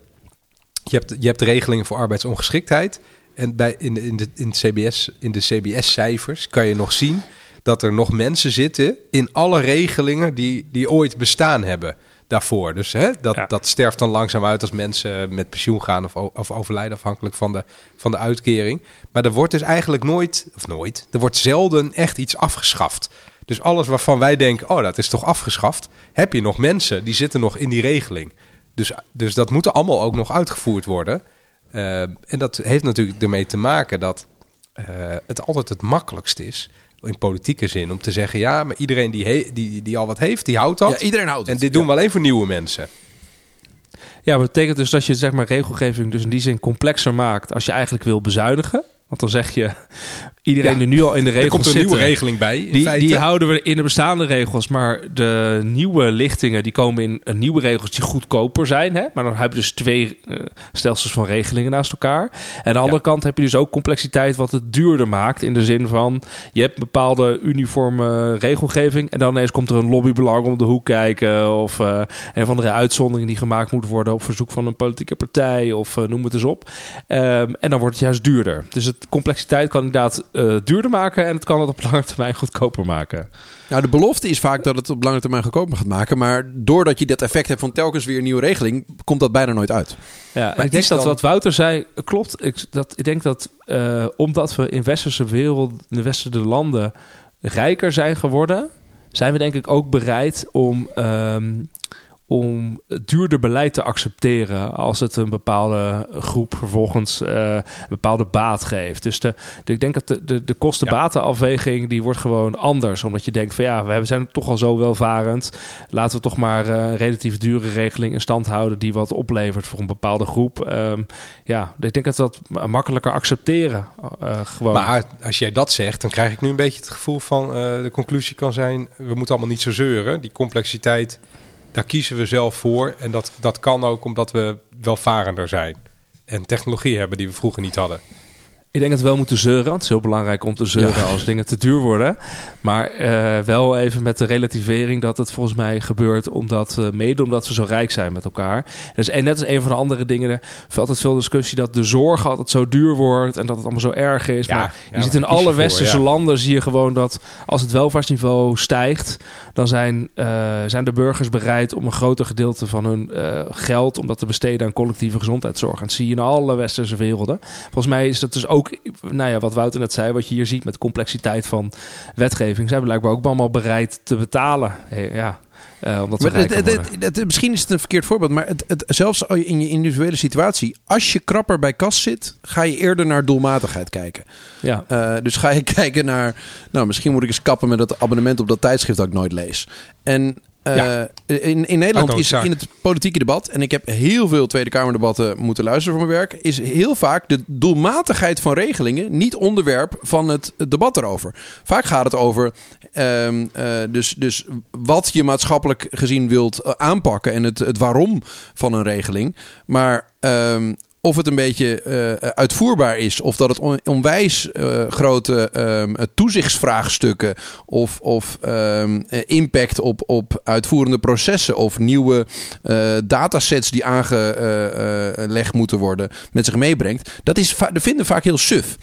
je hebt, je hebt regelingen voor arbeidsongeschiktheid. En bij, in, in, de, in, CBS, in de CBS-cijfers kan je nog zien dat er nog mensen zitten in alle regelingen die, die ooit bestaan hebben daarvoor. Dus hè, dat, dat sterft dan langzaam uit als mensen met pensioen gaan of, of overlijden, afhankelijk van de, van de uitkering. Maar er wordt dus eigenlijk nooit, of nooit, er wordt zelden echt iets afgeschaft. Dus alles waarvan wij denken, oh, dat is toch afgeschaft, heb je nog mensen die zitten nog in die regeling. Dus, dus dat moet allemaal ook nog uitgevoerd worden. Uh, en dat heeft natuurlijk ermee te maken dat uh, het altijd het makkelijkst is in politieke zin om te zeggen: ja, maar iedereen die, die, die al wat heeft, die houdt dat.
Ja, iedereen houdt
En dit doen we alleen voor nieuwe mensen.
Ja, maar dat betekent dus dat je zeg maar regelgeving dus in die zin complexer maakt als je eigenlijk wil bezuinigen. Want dan zeg je, iedereen die nu al in de regels
komt
een
nieuwe regeling bij.
Die, die, houden we in de bestaande regels. Maar de nieuwe lichtingen die komen in een nieuwe regels die goedkoper zijn. Hè? Maar dan heb je dus twee uh, stelsels van regelingen naast elkaar. En aan de andere kant heb je dus ook complexiteit wat het duurder maakt. In de zin van, je hebt bepaalde uniforme regelgeving. En dan ineens komt er een lobbybelang om de hoek kijken. Of uh, een of andere uitzondering die gemaakt moet worden op verzoek van een politieke partij. Of uh, noem het eens op. Um, en dan wordt het juist duurder. Dus het complexiteit kan inderdaad uh, duurder maken en het kan het op *laughs* lange termijn goedkoper maken.
Nou, de belofte is vaak dat het op lange termijn goedkoper gaat maken. Maar doordat je dat effect hebt van telkens weer een nieuwe regeling, komt dat bijna nooit uit.
Ja, ik denk dat wat Wouter zei klopt. Ik, dat, ik denk dat uh, omdat we in westerse wereld, in de westerse landen, rijker zijn geworden, zijn we denk ik ook bereid om. Um, om duurder beleid te accepteren als het een bepaalde groep vervolgens uh, een bepaalde baat geeft. Dus de, ik denk dat de, de, de kosten-batenafweging die wordt gewoon anders. Omdat je denkt van ja, we zijn toch al zo welvarend. Laten we toch maar uh, een relatief dure regeling in stand houden die wat oplevert voor een bepaalde groep. Um, ja, ik denk dat dat makkelijker accepteren. Uh, gewoon.
Maar als jij dat zegt, dan krijg ik nu een beetje het gevoel van de conclusie kan zijn: we moeten allemaal niet zo zeuren. Die complexiteit daar kiezen we zelf voor. En dat, dat kan ook omdat we welvarender zijn. En technologie hebben die we vroeger niet hadden.
Ik denk dat we wel moeten zeuren. Het is heel belangrijk om te zeuren als dingen te duur worden. Maar uh, wel even met de relativering dat het volgens mij gebeurt omdat uh, mede omdat we zo rijk zijn met elkaar. Dus en net als een van de andere dingen, er altijd veel discussie dat de zorg altijd zo duur wordt en dat het allemaal zo erg is. Ja, maar je ziet in alle westerse landen zie je gewoon dat als het welvaartsniveau stijgt, dan zijn, uh, zijn de burgers bereid om een groter gedeelte van hun geld om dat te besteden aan collectieve gezondheidszorg. En dat zie je in alle westerse werelden. Volgens mij is dat dus ook nou ja, wat Wouter net zei, wat je hier ziet met de complexiteit van wetgeving, zijn we blijkbaar ook allemaal bereid te betalen. Ja. Uh, omdat maar
het, misschien is het een verkeerd voorbeeld, maar het, zelfs in je individuele situatie, als je krapper bij kas zit, ga je eerder naar doelmatigheid kijken. Ja. Uh, dus ga je *laughs* kijken naar, nou, misschien moet ik eens kappen met dat abonnement op dat tijdschrift dat ik nooit lees. En Uh, in, in Nederland is in het politieke debat, en ik heb heel veel Tweede Kamerdebatten moeten luisteren voor mijn werk, is heel vaak de doelmatigheid van regelingen niet onderwerp van het, debat erover. Vaak gaat het over um, uh, dus, dus wat je maatschappelijk gezien wilt aanpakken en het, het waarom van een regeling. Maar um, of het een beetje uh, uitvoerbaar is, of dat het onwijs uh, grote um, toezichtsvraagstukken of, of um, impact op, op uitvoerende processen of nieuwe uh, datasets die aangelegd moeten worden met zich meebrengt, dat, is dat vinden vaak heel suf.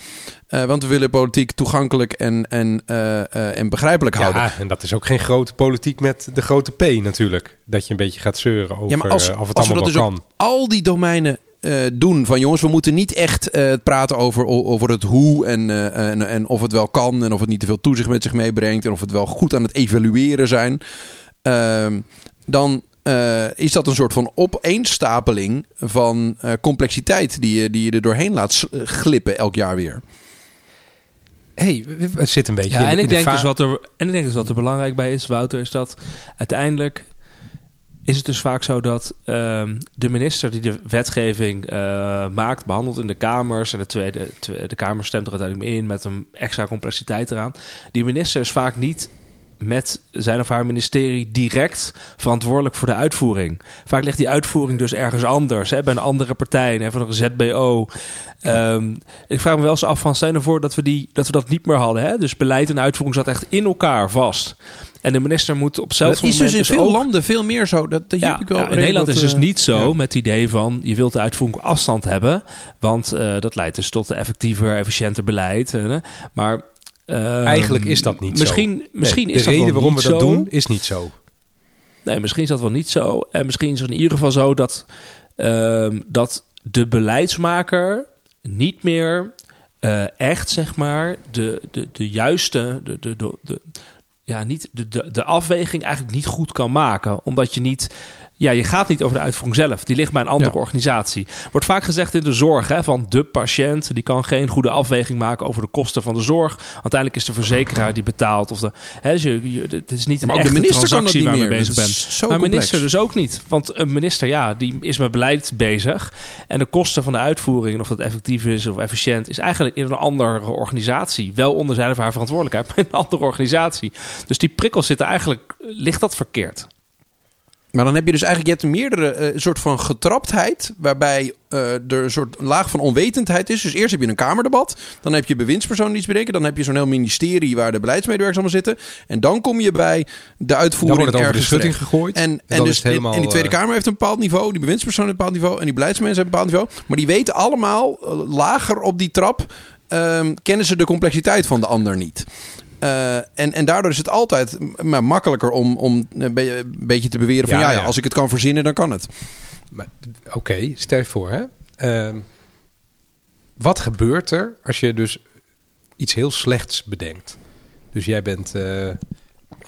Uh, want we willen politiek toegankelijk en, en, uh, en begrijpelijk houden.
Ja, en dat is ook geen grote politiek met de grote P natuurlijk. Dat je een beetje gaat zeuren over ja, maar als, of het als allemaal we dat dus kan.
al die domeinen uh, doen. Van jongens, we moeten niet echt uh, praten over, over het hoe en, uh, en, en, of het wel kan. En of het niet te veel toezicht met zich meebrengt. En of het wel goed aan het evalueren zijn. Ehm, dan is dat een soort van opeenstapeling van complexiteit die je, die je er doorheen laat glippen elk jaar weer.
hey, het zit een beetje
ja, en ik denk dus wat er En ik denk dus wat er belangrijk bij is, Wouter, is dat uiteindelijk is het dus vaak zo dat ehm, de minister die de wetgeving uh, maakt, behandelt in de Kamers en de Tweede, de Kamer stemt er uiteindelijk in met een extra complexiteit eraan. Die minister is vaak niet met zijn of haar ministerie direct verantwoordelijk voor de uitvoering. Vaak ligt die uitvoering dus ergens anders, hè, bij een andere partij, hè, van een ZBO. Um, ik vraag me wel eens af van, stel ervoor dat we, die, dat we dat niet meer hadden. Hè? Dus beleid en uitvoering zat echt in elkaar vast. En de minister moet op zelfs
moment...
is dus
in veel landen veel meer zo. Dat, dat ja, ik wel
ja, in Nederland is dus niet zo met het idee van... je wilt de uitvoering afstand hebben. Want uh, dat leidt dus tot effectiever, efficiënter beleid. Uh, maar...
Uh, Eigenlijk is dat niet
misschien,
zo.
Misschien
nee,
is
de reden waarom we
dat
doen is niet zo.
Nee, misschien is dat wel niet zo. En misschien is het in ieder geval zo dat, ehm, dat de beleidsmaker niet meer uh, echt, zeg maar, de, de, de juiste, de, de, de, de, ja, niet de, de, de afweging eigenlijk niet goed kan maken. Omdat je niet ja, je gaat niet over de uitvoering zelf. Die ligt bij een andere organisatie. Wordt vaak gezegd in de zorg hè, van de patiënt. Die kan geen goede afweging maken over de kosten van de zorg. Uiteindelijk is de verzekeraar die betaalt. Of de, hè, dus je, het is niet een echte de minister transactie waar je bezig bent. Maar minister dus ook niet. Want een minister, ja, die is met beleid bezig. En de kosten van de uitvoering, of dat effectief is of efficiënt, is eigenlijk in een andere organisatie. Wel onder zijn of haar verantwoordelijkheid, *laughs* maar in een andere organisatie. Dus die prikkels zitten eigenlijk, ligt dat verkeerd.
Maar dan heb je dus eigenlijk je hebt meerdere uh, soort van getraptheid, waarbij uh, er een soort laag van onwetendheid is. Dus eerst heb je een kamerdebat, dan heb je bewindspersonen die iets bedenken, dan heb je zo'n heel ministerie waar de beleidsmedewerkers allemaal zitten, en dan kom je bij de uitvoering
dan wordt het over de schutting gegooid.
En, en, dus helemaal, en die Tweede eh, Kamer heeft een bepaald niveau, die bewindspersoon heeft een bepaald niveau, en die beleidsmensen hebben een bepaald niveau, maar die weten allemaal lager op die trap. Um, kennen ze de complexiteit van de ander niet. Uh, en, en daardoor is het altijd maar makkelijker om, om een, beetje te beweren van ja, ja, als ik het kan verzinnen, dan kan het.
Oké, okay, stel je voor hè. Uh, wat gebeurt er als je dus iets heel slechts bedenkt? Dus jij bent, uh,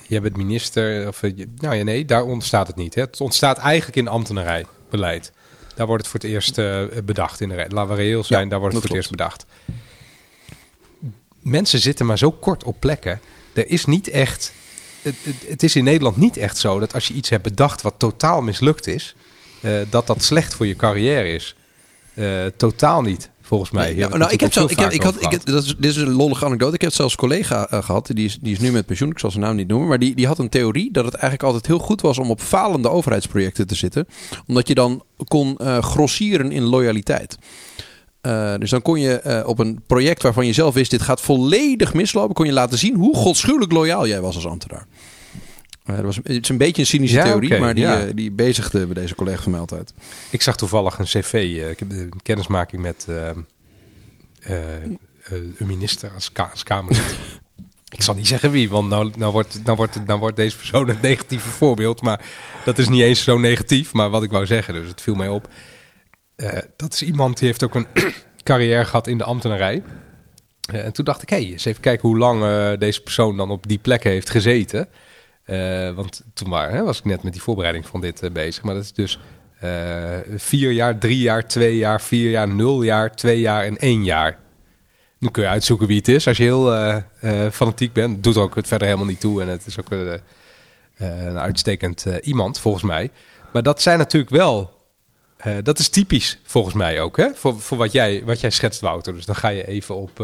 jij bent minister, of nou ja, nee, daar ontstaat het niet. Hè? Het ontstaat eigenlijk in ambtenarij beleid. Daar wordt het voor het eerst bedacht in de Laten we reëel zijn, daar wordt het voor het eerst bedacht mensen zitten maar zo kort op plekken. Er is niet echt. Het, het, is in Nederland niet echt zo dat als je iets hebt bedacht wat totaal mislukt is, uh, dat dat slecht voor je carrière is. Uh, totaal niet, volgens mij.
nou, nou ik heb zelf, ik heb, ik had, ik, dat is, dit is een lollige anekdote. Ik heb zelfs een collega uh, gehad, die is, die is nu met pensioen, ik zal zijn naam niet noemen, maar die, die had een theorie dat het eigenlijk altijd heel goed was om op falende overheidsprojecten te zitten, omdat je dan kon grossieren in loyaliteit. Uh, dus dan kon je uh, op een project waarvan je zelf wist dit gaat volledig mislopen, kon je laten zien hoe godschuwelijk loyaal jij was als ambtenaar. Uh, dat was, het is een beetje een cynische ja, theorie, okay, maar die, ja. die bezigde bij deze collega van mij altijd.
Ik zag toevallig een cv, ik heb een kennismaking met een minister als, ka als Kamerlid. *laughs* ik zal niet zeggen wie, want nou, nou, wordt, nou, wordt, nou wordt deze persoon een negatieve voorbeeld. Maar dat is niet eens zo negatief, maar wat ik wou zeggen, dus het viel mij op. Uh, dat is iemand die heeft ook een *clears throat* carrière gehad in de ambtenarij. Uh, en toen dacht ik, hé, hey, eens even kijken hoe lang uh, deze persoon dan op die plek heeft gezeten. want toen was ik net met die voorbereiding van dit bezig. Maar dat is dus vier jaar, drie jaar, twee jaar, vier jaar, nul jaar, twee jaar en één jaar. Nu kun je uitzoeken wie het is als je heel fanatiek bent. Doet ook het verder helemaal niet toe. En het is ook een uitstekend iemand, volgens mij. Maar dat zijn natuurlijk wel dat is typisch volgens mij ook, hè? Voor, voor wat, jij, wat jij schetst, Wouter. Dus dan ga je even op,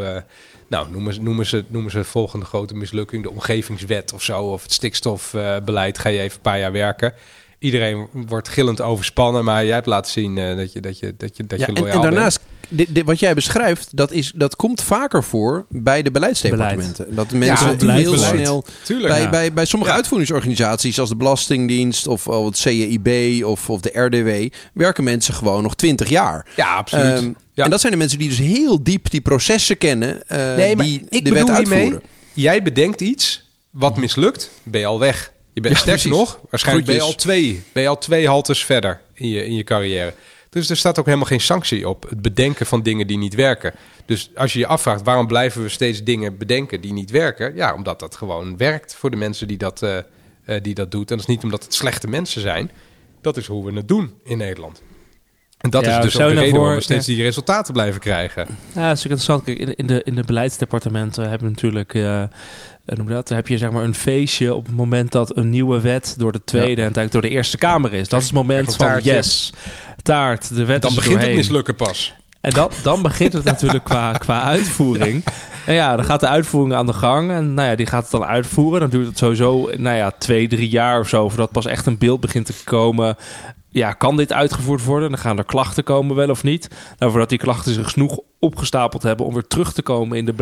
nou, noemen ze, noemen, ze, noemen ze volgende grote mislukking, de omgevingswet of zo, of het stikstofbeleid. ga je even een paar jaar werken iedereen wordt gillend overspannen, maar jij hebt laten zien uh, dat je, dat je, dat je, dat ja, je loyaal
en, en daarnaast, dit, dit, wat jij beschrijft, dat, is, dat komt vaker voor bij de beleidsdepartementen. Dat mensen ja, heel beleid. snel Tuurlijk, bij, ja. bij, bij sommige uitvoeringsorganisaties, als de Belastingdienst of, of het CEIB of, of de RDW, werken mensen gewoon nog twintig jaar.
Ja, absoluut. Um,
en dat zijn de mensen die dus heel diep die processen kennen, uh, nee, die ik de wet uitvoeren. Hiermee,
jij bedenkt iets, wat mislukt, ben je al weg. Je bent ja, sterker nog, waarschijnlijk ben je, al twee, ben je al twee haltes verder in je, in je carrière. Dus er staat ook helemaal geen sanctie op het bedenken van dingen die niet werken. Dus als je je afvraagt waarom blijven we steeds dingen bedenken die niet werken, ja, omdat dat gewoon werkt voor de mensen die dat, uh, uh, die dat doet. En dat is niet omdat het slechte mensen zijn. Dat is hoe we het doen in Nederland. En dat is dus ook de reden waarom we steeds die resultaten blijven krijgen.
Ja, dat is interessant. In, in, de, in de beleidsdepartementen hebben we natuurlijk... Uh, noem dat, dan heb je zeg maar een feestje op het moment dat een nieuwe wet door de Tweede en uiteindelijk door de Eerste Kamer is. Dat is het moment van yes, taart, de wet
Dan begint het mislukken pas.
En dan, dan begint het natuurlijk qua, *laughs* qua uitvoering. En ja, dan gaat de uitvoering aan de gang. En nou ja, die gaat het dan uitvoeren. Dan duurt het sowieso, nou ja, twee, drie jaar of zo... voordat pas echt een beeld begint te komen ja, kan dit uitgevoerd worden? Dan gaan er klachten komen, wel of niet. Nou, voordat die klachten zich genoeg opgestapeld hebben om weer terug te komen in de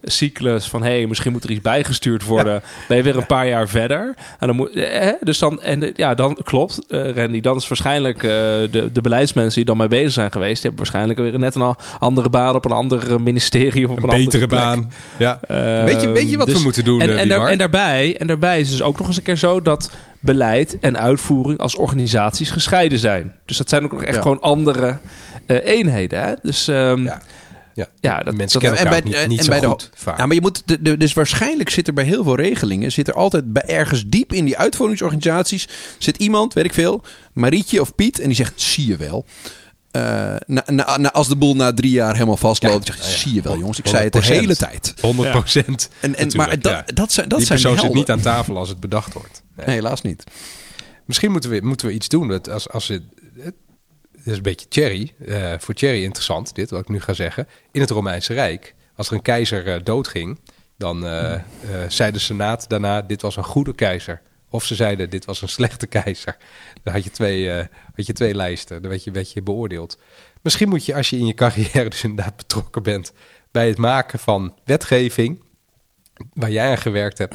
beleidscyclus van hey, misschien moet er iets bijgestuurd worden. Ja. Ben je weer een paar jaar verder. En dan moet, eh, dus dan, en ja, dan klopt, uh, Randy. Dan is waarschijnlijk uh, de, de beleidsmensen die dan mee bezig zijn geweest, die hebben waarschijnlijk weer net een andere baan op een ander ministerie of op een,
een betere baan. Ja. Uh, weet, je, weet je wat dus, we moeten doen?
En, en, daar, en, daarbij, en daarbij is dus ook nog eens een keer zo dat beleid en uitvoering als organisaties gescheiden zijn. Dus dat zijn ook nog echt gewoon andere eenheden. Hè? Dus um, ja.
Ja, ja dat, mensen dat, kennen en bij, niet, niet en bij de,
Ja, maar je moet de, de, dus waarschijnlijk zit er bij heel veel regelingen zit er altijd bij ergens diep in die uitvoeringsorganisaties zit iemand, weet ik veel, Marietje of Piet en die zegt zie je wel. Uh, na, na, na, als de boel na drie jaar helemaal vastloopt, ja, zeg, zie je wel, jongens. Ik zei het de hele tijd.
100 procent.
En, en, maar dat, dat zijn, dat
Die
zijn
persoon zit niet aan tafel als het bedacht wordt.
Nee, nee helaas niet.
Misschien moeten we, moeten we iets doen. Als, als het, het is een beetje Cherry. Uh, voor Cherry interessant, dit wat ik nu ga zeggen. In het Romeinse Rijk, als er een keizer uh, doodging, dan uh, zei de Senaat daarna: dit was een goede keizer. Of ze zeiden: dit was een *laughs* slechte keizer. Dan had je twee, had je twee lijsten. Dan werd je, werd je beoordeeld. Misschien moet je, als je in je carrière dus inderdaad betrokken bent bij het maken van wetgeving, waar jij aan gewerkt hebt,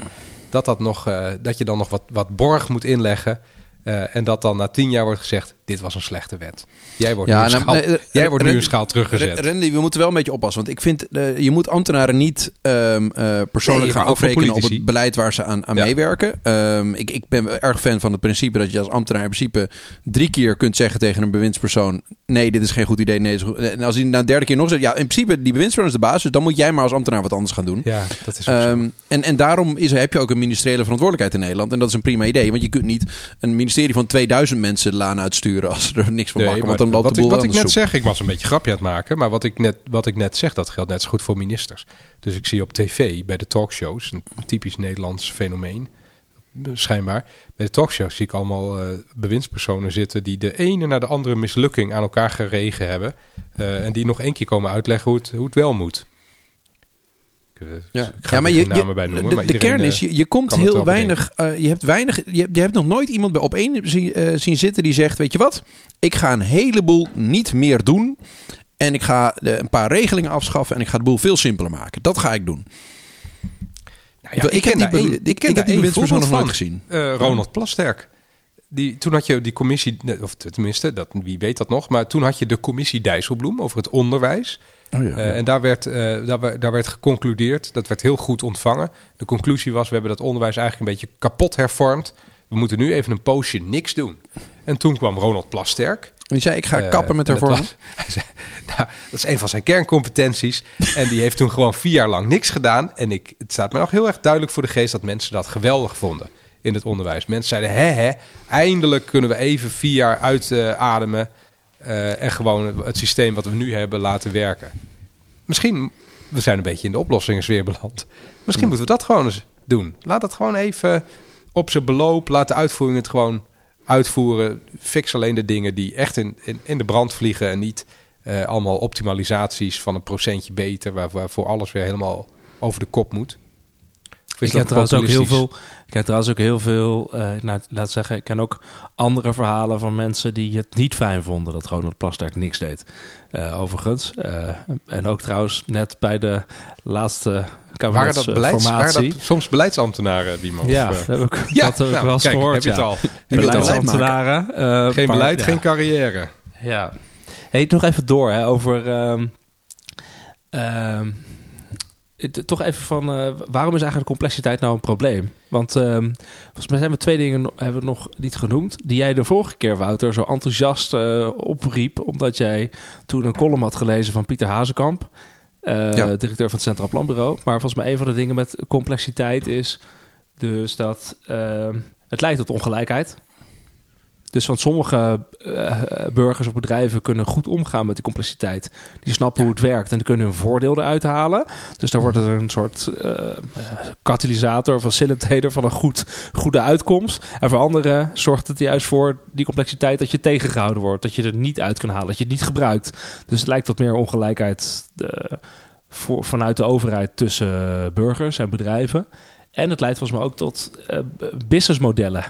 dat, dat, nog, dat je dan nog wat, wat borg moet inleggen uh, en dat dan na tien jaar wordt gezegd: dit was een slechte wet. Jij wordt, ja, nu, nou, schaal, jij wordt nu een schaal teruggezet.
Randy, we moeten wel een beetje oppassen. Want ik vind, uh, je moet ambtenaren niet um, uh, persoonlijk nee, gaan afrekenen op het beleid waar ze aan, aan ja. meewerken. Um, ik, ik ben erg fan van het principe dat je als ambtenaar in principe drie keer kunt zeggen tegen een bewindspersoon: nee, dit is geen goed idee. Nee, en als hij na de derde keer nog zegt: ja, in principe die bewindspersoon is de baas, dus dan moet jij maar als ambtenaar wat anders gaan doen.
Ja, dat is
um, en, en daarom is, heb je ook een ministeriële verantwoordelijkheid in Nederland. En dat is een prima idee, want je kunt niet een ministerie van 2000 mensen de laan uitsturen als er niks van nee, Want dan loopt
wat
de boel
ik, wat ik net zeg, ik was een beetje grapje aan het maken, maar wat ik, net, wat ik net zeg, dat geldt net zo goed voor ministers. Dus ik zie op tv bij de talkshows, een typisch Nederlands fenomeen, schijnbaar. Bij de talkshows zie ik allemaal uh, bewindspersonen zitten die de ene naar de andere mislukking aan elkaar geregen hebben. Uh, en die nog één keer komen uitleggen hoe het, hoe het wel moet.
Ja, ja maar je, je bij noemen, de, maar de kern is, je, je komt heel weinig, uh, je hebt weinig, je, je, hebt nog nooit iemand bij op één zien, uh, zien zitten die zegt, weet je wat, ik ga een heleboel niet meer doen en ik ga uh, een paar regelingen afschaffen en ik ga de boel veel simpeler maken. Dat ga ik doen.
Nou ja, ik, ik, heb die, ik, ik heb die bewindspersoon nog nooit gezien. Ronald Plasterk. Die, toen had je die commissie, of tenminste, dat, wie weet dat nog, maar toen had je de commissie Dijsselbloem over het onderwijs. Oh ja, uh, en daar werd, uh, daar, daar, werd geconcludeerd, dat werd heel goed ontvangen. De conclusie was, we hebben dat onderwijs eigenlijk een beetje kapot hervormd. We moeten nu even een poosje niks doen. En toen kwam Ronald Plasterk.
Die zei, ik ga uh, kappen met hervormen. *laughs*
nou, dat is een van zijn kerncompetenties. en die heeft toen gewoon vier jaar lang niks gedaan. En ik, het staat me nog heel erg duidelijk voor de geest dat mensen dat geweldig vonden in het onderwijs. Mensen zeiden, hè, hè, eindelijk kunnen we even vier jaar uitademen... Uh, en gewoon het systeem wat we nu hebben laten werken. Misschien, we zijn een beetje in de oplossingen weer beland. Misschien moeten we dat gewoon eens doen. Laat dat gewoon even op zijn beloop. Laat de uitvoering het gewoon uitvoeren. Fix alleen de dingen die echt in, in, in de brand vliegen. En niet uh, allemaal optimalisaties van een procentje beter. Waar, waarvoor alles weer helemaal over de kop moet.
Ik heb trouwens ook heel veel. Ik heb trouwens ook heel veel. Uh, nou, laat zeggen, ik ken ook andere verhalen van mensen die het niet fijn vonden dat gewoon het Plasterk niks deed. Uh, overigens. Uh, en ook trouwens net bij de laatste
waren dat, beleids, waren dat soms beleidsambtenaren die man?
Ja, dat heb ik, *laughs* ja, dat heb ik nou, wel eens kijk, gehoord. Heb je het al? Beleidsambtenaren.
geen beleid, geen carrière.
Ja. Hey, nog even door hè, over. Uh, toch even van uh, waarom is eigenlijk complexiteit nou een probleem? Want uh, volgens mij zijn we twee dingen hebben we nog niet genoemd. Die jij de vorige keer, Wouter, zo enthousiast uh, opriep. Omdat jij toen een column had gelezen van Pieter Hazekamp. Ja. directeur van het Centraal Planbureau. Maar volgens mij een van de dingen met complexiteit is dus dat ehm, het leidt tot ongelijkheid. Dus want sommige uh, burgers of bedrijven kunnen goed omgaan met die complexiteit. Die snappen hoe het werkt en die kunnen hun voordeel eruit halen. Dus daar wordt het een soort uh, katalysator of facilitator van een goed, goede uitkomst. En voor anderen zorgt het juist voor die complexiteit dat je tegengehouden wordt. Dat je er niet uit kan halen, dat je het niet gebruikt. Dus het lijkt wat meer ongelijkheid voor, vanuit de overheid tussen burgers en bedrijven. En het leidt volgens mij ook tot uh, businessmodellen.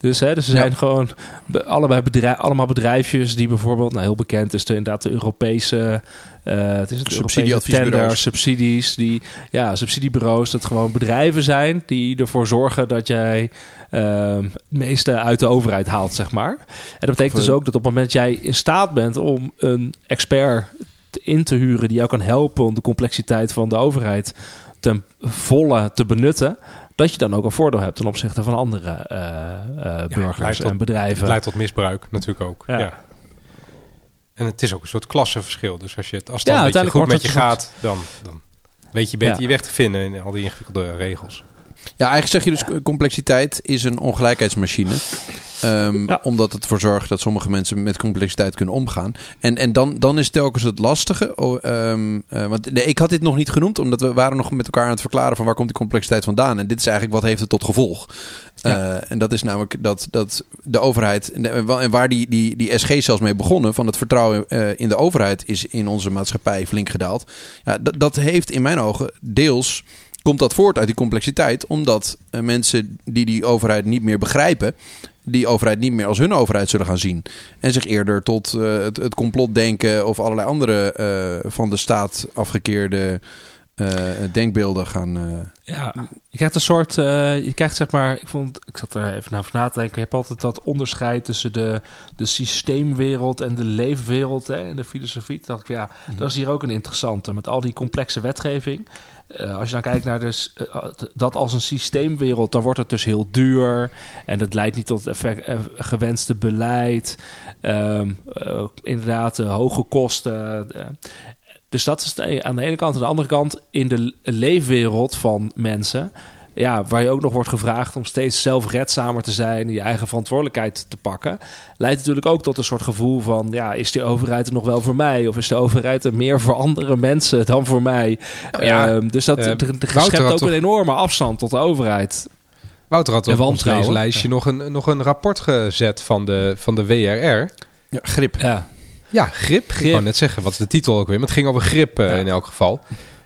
Dus, hè, dus er zijn gewoon allebei bedrijf, allemaal bedrijfjes die bijvoorbeeld, nou heel bekend is de, inderdaad de Europese, uh, het is het Europese tender, subsidies, die, ja, subsidiebureaus, dat gewoon bedrijven zijn die ervoor zorgen dat jij uh, het meeste uit de overheid haalt, zeg maar. En dat betekent dus ook dat op het moment dat jij in staat bent om een expert in te huren die jou kan helpen om de complexiteit van de overheid ten volle te benutten, dat je dan ook een voordeel hebt ten opzichte van andere uh, uh, burgers en bedrijven. Het
leidt tot misbruik natuurlijk ook. Ja. En het is ook een soort klassenverschil. Dus als, je het, als het ja, goed met je gaat, dan, dan weet je beter je weg te vinden in al die ingewikkelde regels.
Ja, eigenlijk zeg je dus complexiteit is een ongelijkheidsmachine. Um, Omdat het ervoor zorgt dat sommige mensen met complexiteit kunnen omgaan. En, en dan, dan is telkens het lastige. Oh, um, uh, want nee, ik had dit nog niet genoemd, omdat we waren nog met elkaar aan het verklaren van waar komt die complexiteit vandaan. En dit is eigenlijk wat heeft het tot gevolg. Ja. Uh, en dat is namelijk dat, dat de overheid, en waar die, die, die SG zelfs mee begonnen, van het vertrouwen uh, in de overheid is in onze maatschappij flink gedaald. Ja, dat, dat heeft in mijn ogen deels komt dat voort uit die complexiteit, omdat uh, mensen die die overheid niet meer begrijpen, die overheid niet meer als hun overheid zullen gaan zien. En zich eerder tot uh, het, het complotdenken of allerlei andere uh, van de staat afgekeerde denkbeelden gaan.
Ja, je krijgt een soort. je krijgt zeg maar. Ik, vond, ik zat er even naar na te denken. Je hebt altijd dat onderscheid tussen de, de systeemwereld en de leefwereld hè, en de filosofie. Toen dacht ik, ja, mm dat is hier ook een interessante. Met al die complexe wetgeving. Uh, als je dan kijkt naar dus, uh, dat als een systeemwereld, dan wordt het dus heel duur. En dat leidt niet tot uh, gewenste beleid. Um, inderdaad, hoge kosten. dus dat is de, aan de ene kant. Aan de andere kant, in de leefwereld van mensen ja, waar je ook nog wordt gevraagd om steeds zelfredzamer te zijn, je eigen verantwoordelijkheid te pakken, leidt natuurlijk ook tot een soort gevoel van, ja, is die overheid er nog wel voor mij? Of is de overheid er meer voor andere mensen dan voor mij? Ja, uh, dus dat uh, schept ook een enorme afstand tot de overheid.
Wouter had op een lijstje nog een, nog een rapport gezet van de, van de WRR.
Ja, grip.
Ja. Ja, grip. grip. Ik wou net zeggen, wat is de titel ook weer? Maar het ging over grip uh, ja. in elk geval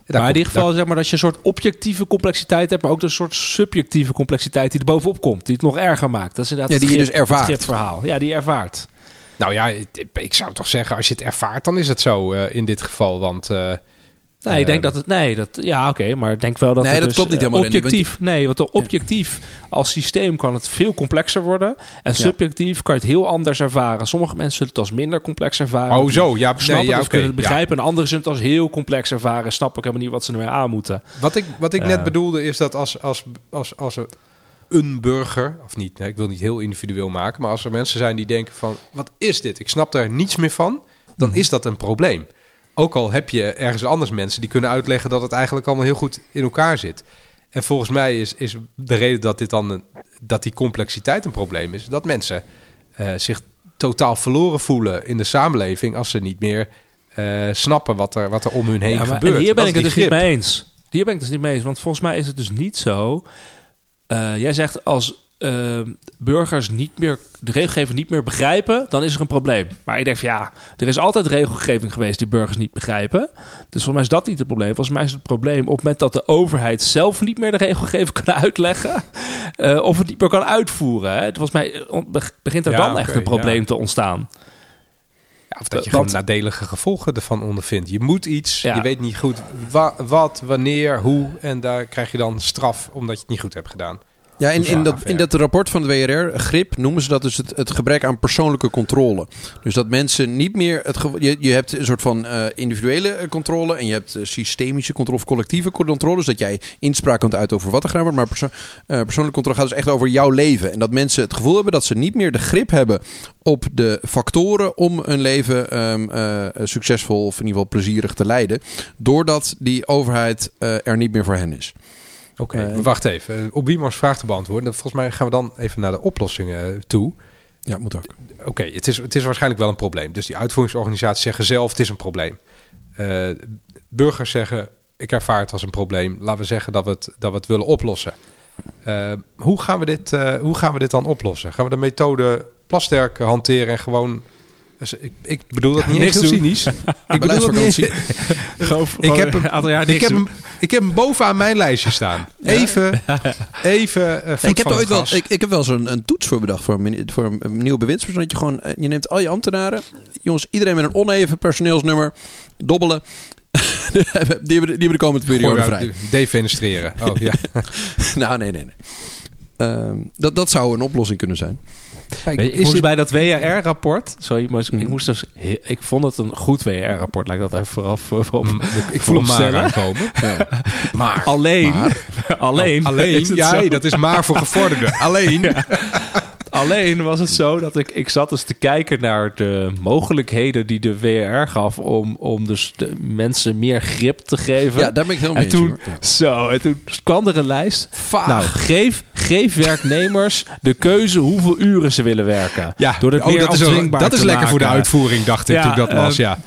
maar in ieder geval zeg maar dat je een soort objectieve complexiteit hebt, maar ook een soort subjectieve complexiteit die er bovenop komt, die het nog erger maakt. Dat is inderdaad
ja, die je dus ervaart. Het
verhaal. Ja, die ervaart.
Nou ja, ik zou toch zeggen, als je het ervaart, dan is het zo uh, in dit geval. Want uh,
Nee, ik denk dat het. Nee, dat, ja, oké, maar ik denk wel dat.
Nee, dat
dus,
klopt niet helemaal.
Objectief. Nee, want objectief als systeem kan het veel complexer worden. En subjectief kan je het heel anders ervaren. Sommige mensen zullen het als minder complex ervaren.
Oh, zo. Ja,
snappen
nee, ja,
okay, kunnen het begrijpen. En anderen zullen het als heel complex ervaren. Snap ik helemaal niet wat ze ermee aan moeten.
Wat ik, wat ik net eh. bedoelde is dat als, als, als, als er een burger, of niet, ik wil niet heel individueel maken, maar als er mensen zijn die denken van, wat is dit? Ik snap daar niets meer van, dan mhm. is dat een probleem. Ook al heb je ergens anders mensen die kunnen uitleggen dat het eigenlijk allemaal heel goed in elkaar zit. En volgens mij is, is de reden dat, dit dan een, dat die complexiteit een probleem is, dat mensen uh, zich totaal verloren voelen in de samenleving als ze niet meer uh, snappen wat er, wat er om hun heen ja, gebeurt.
En hier ben ik het dus niet mee eens. Hier ben ik het dus niet mee eens. Want volgens mij is het dus niet zo. Uh, jij zegt als Ehm, burgers niet meer, de regelgeving niet meer begrijpen, dan is er een probleem. Maar ik denk van ja, er is altijd regelgeving geweest die burgers niet begrijpen. Dus volgens mij is dat niet het probleem. Volgens mij is het probleem op het moment dat de overheid zelf niet meer de regelgeving *laughs* kan uitleggen. Uh, of het niet meer kan uitvoeren. Hè. Volgens mij begint er dan echt een probleem te ontstaan.
Ja, of dat je gewoon nadelige gevolgen ervan ondervindt. Je moet iets, je weet niet goed wat, wanneer, hoe. En daar krijg je dan straf omdat je het niet goed hebt gedaan.
Ja, in, in, dat, in dat rapport van de WRR, GRIP, noemen ze dat dus het, het gebrek aan persoonlijke controle. Dus dat mensen niet meer. Het, je, je hebt een soort van uh, individuele eh, controle en je hebt uh, systemische controle of collectieve controle. Dus dat jij inspraak kunt uit over wat er gedaan wordt. Maar perso uh, persoonlijke controle gaat dus echt over jouw leven. En dat mensen het gevoel hebben dat ze niet meer de grip hebben op de factoren om een leven um, succesvol of in ieder geval plezierig te leiden. Doordat die overheid er niet meer voor hen is.
Oké, okay, uh, wacht even. Op Wiemars vraag te beantwoorden. Volgens mij gaan we dan even naar de oplossingen toe.
Ja, moet ook.
Oké, het, is, het is waarschijnlijk wel een probleem. Dus die uitvoeringsorganisaties zeggen zelf, het is een probleem. Uh, burgers zeggen, ik ervaar het als een probleem. Laten we zeggen dat we het, dat we het willen oplossen. Uh, hoe, gaan we dit, uh, hoe gaan we dit dan oplossen? Gaan we de methode plasterk hanteren en gewoon dus ik, ik, bedoel dat niet eens heel cynisch. ik bedoel dat niet *laughs* ik heb hem, ik heb hem, ik heb hem bovenaan mijn lijstje staan. Even, even uh,
ik heb ooit wel, ik, ik heb wel zo'n een toets voor bedacht voor een, voor een nieuw bewindspersoon. Dat je gewoon, eh, je neemt al je ambtenaren, jongens, iedereen met een oneven personeelsnummer, dobbelen. *laughs* die, hebben, die hebben de komende periode vrij.
Defenestreren. Oh ja. *laughs*
nou, nee, nee, nee. Uh, dat, dat zou een oplossing kunnen zijn.
Kijk, bij dat WRR-rapport... Sorry, maar ik, moest dus, ik vond het een goed WRR-rapport. Laat ik dat even vooraf... vooraf
mm, ik voel hem maar *laughs* aankomen. Ja.
Maar. Alleen... Maar. *laughs* alleen...
alleen ja, dat is maar voor gevorderden. *laughs* alleen...
Alleen was het zo dat ik, ik zat dus te kijken naar de mogelijkheden die de WR gaf om, om dus de mensen meer grip te geven.
Ja, daar ben ik heel
mee toen, Zo, en toen kwam er een lijst.
Vaag.
Nou, geef, geef werknemers de keuze hoeveel uren ze willen werken.
Ja, door het oh, meer dat is, dat is lekker voor de uitvoering, dacht ik toen dat was. Uh, ja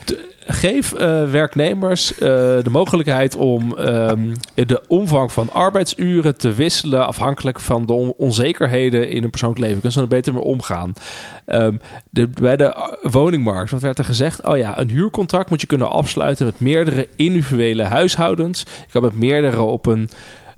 geef uh, werknemers uh, de mogelijkheid om um, de omvang van arbeidsuren te wisselen afhankelijk van de on onzekerheden in een persoonlijk leven. Kunnen ze er beter mee omgaan. Um, de, bij de woningmarkt wat werd er gezegd: oh ja, een huurcontract moet je kunnen afsluiten met meerdere individuele huishoudens. Je kan met meerdere op een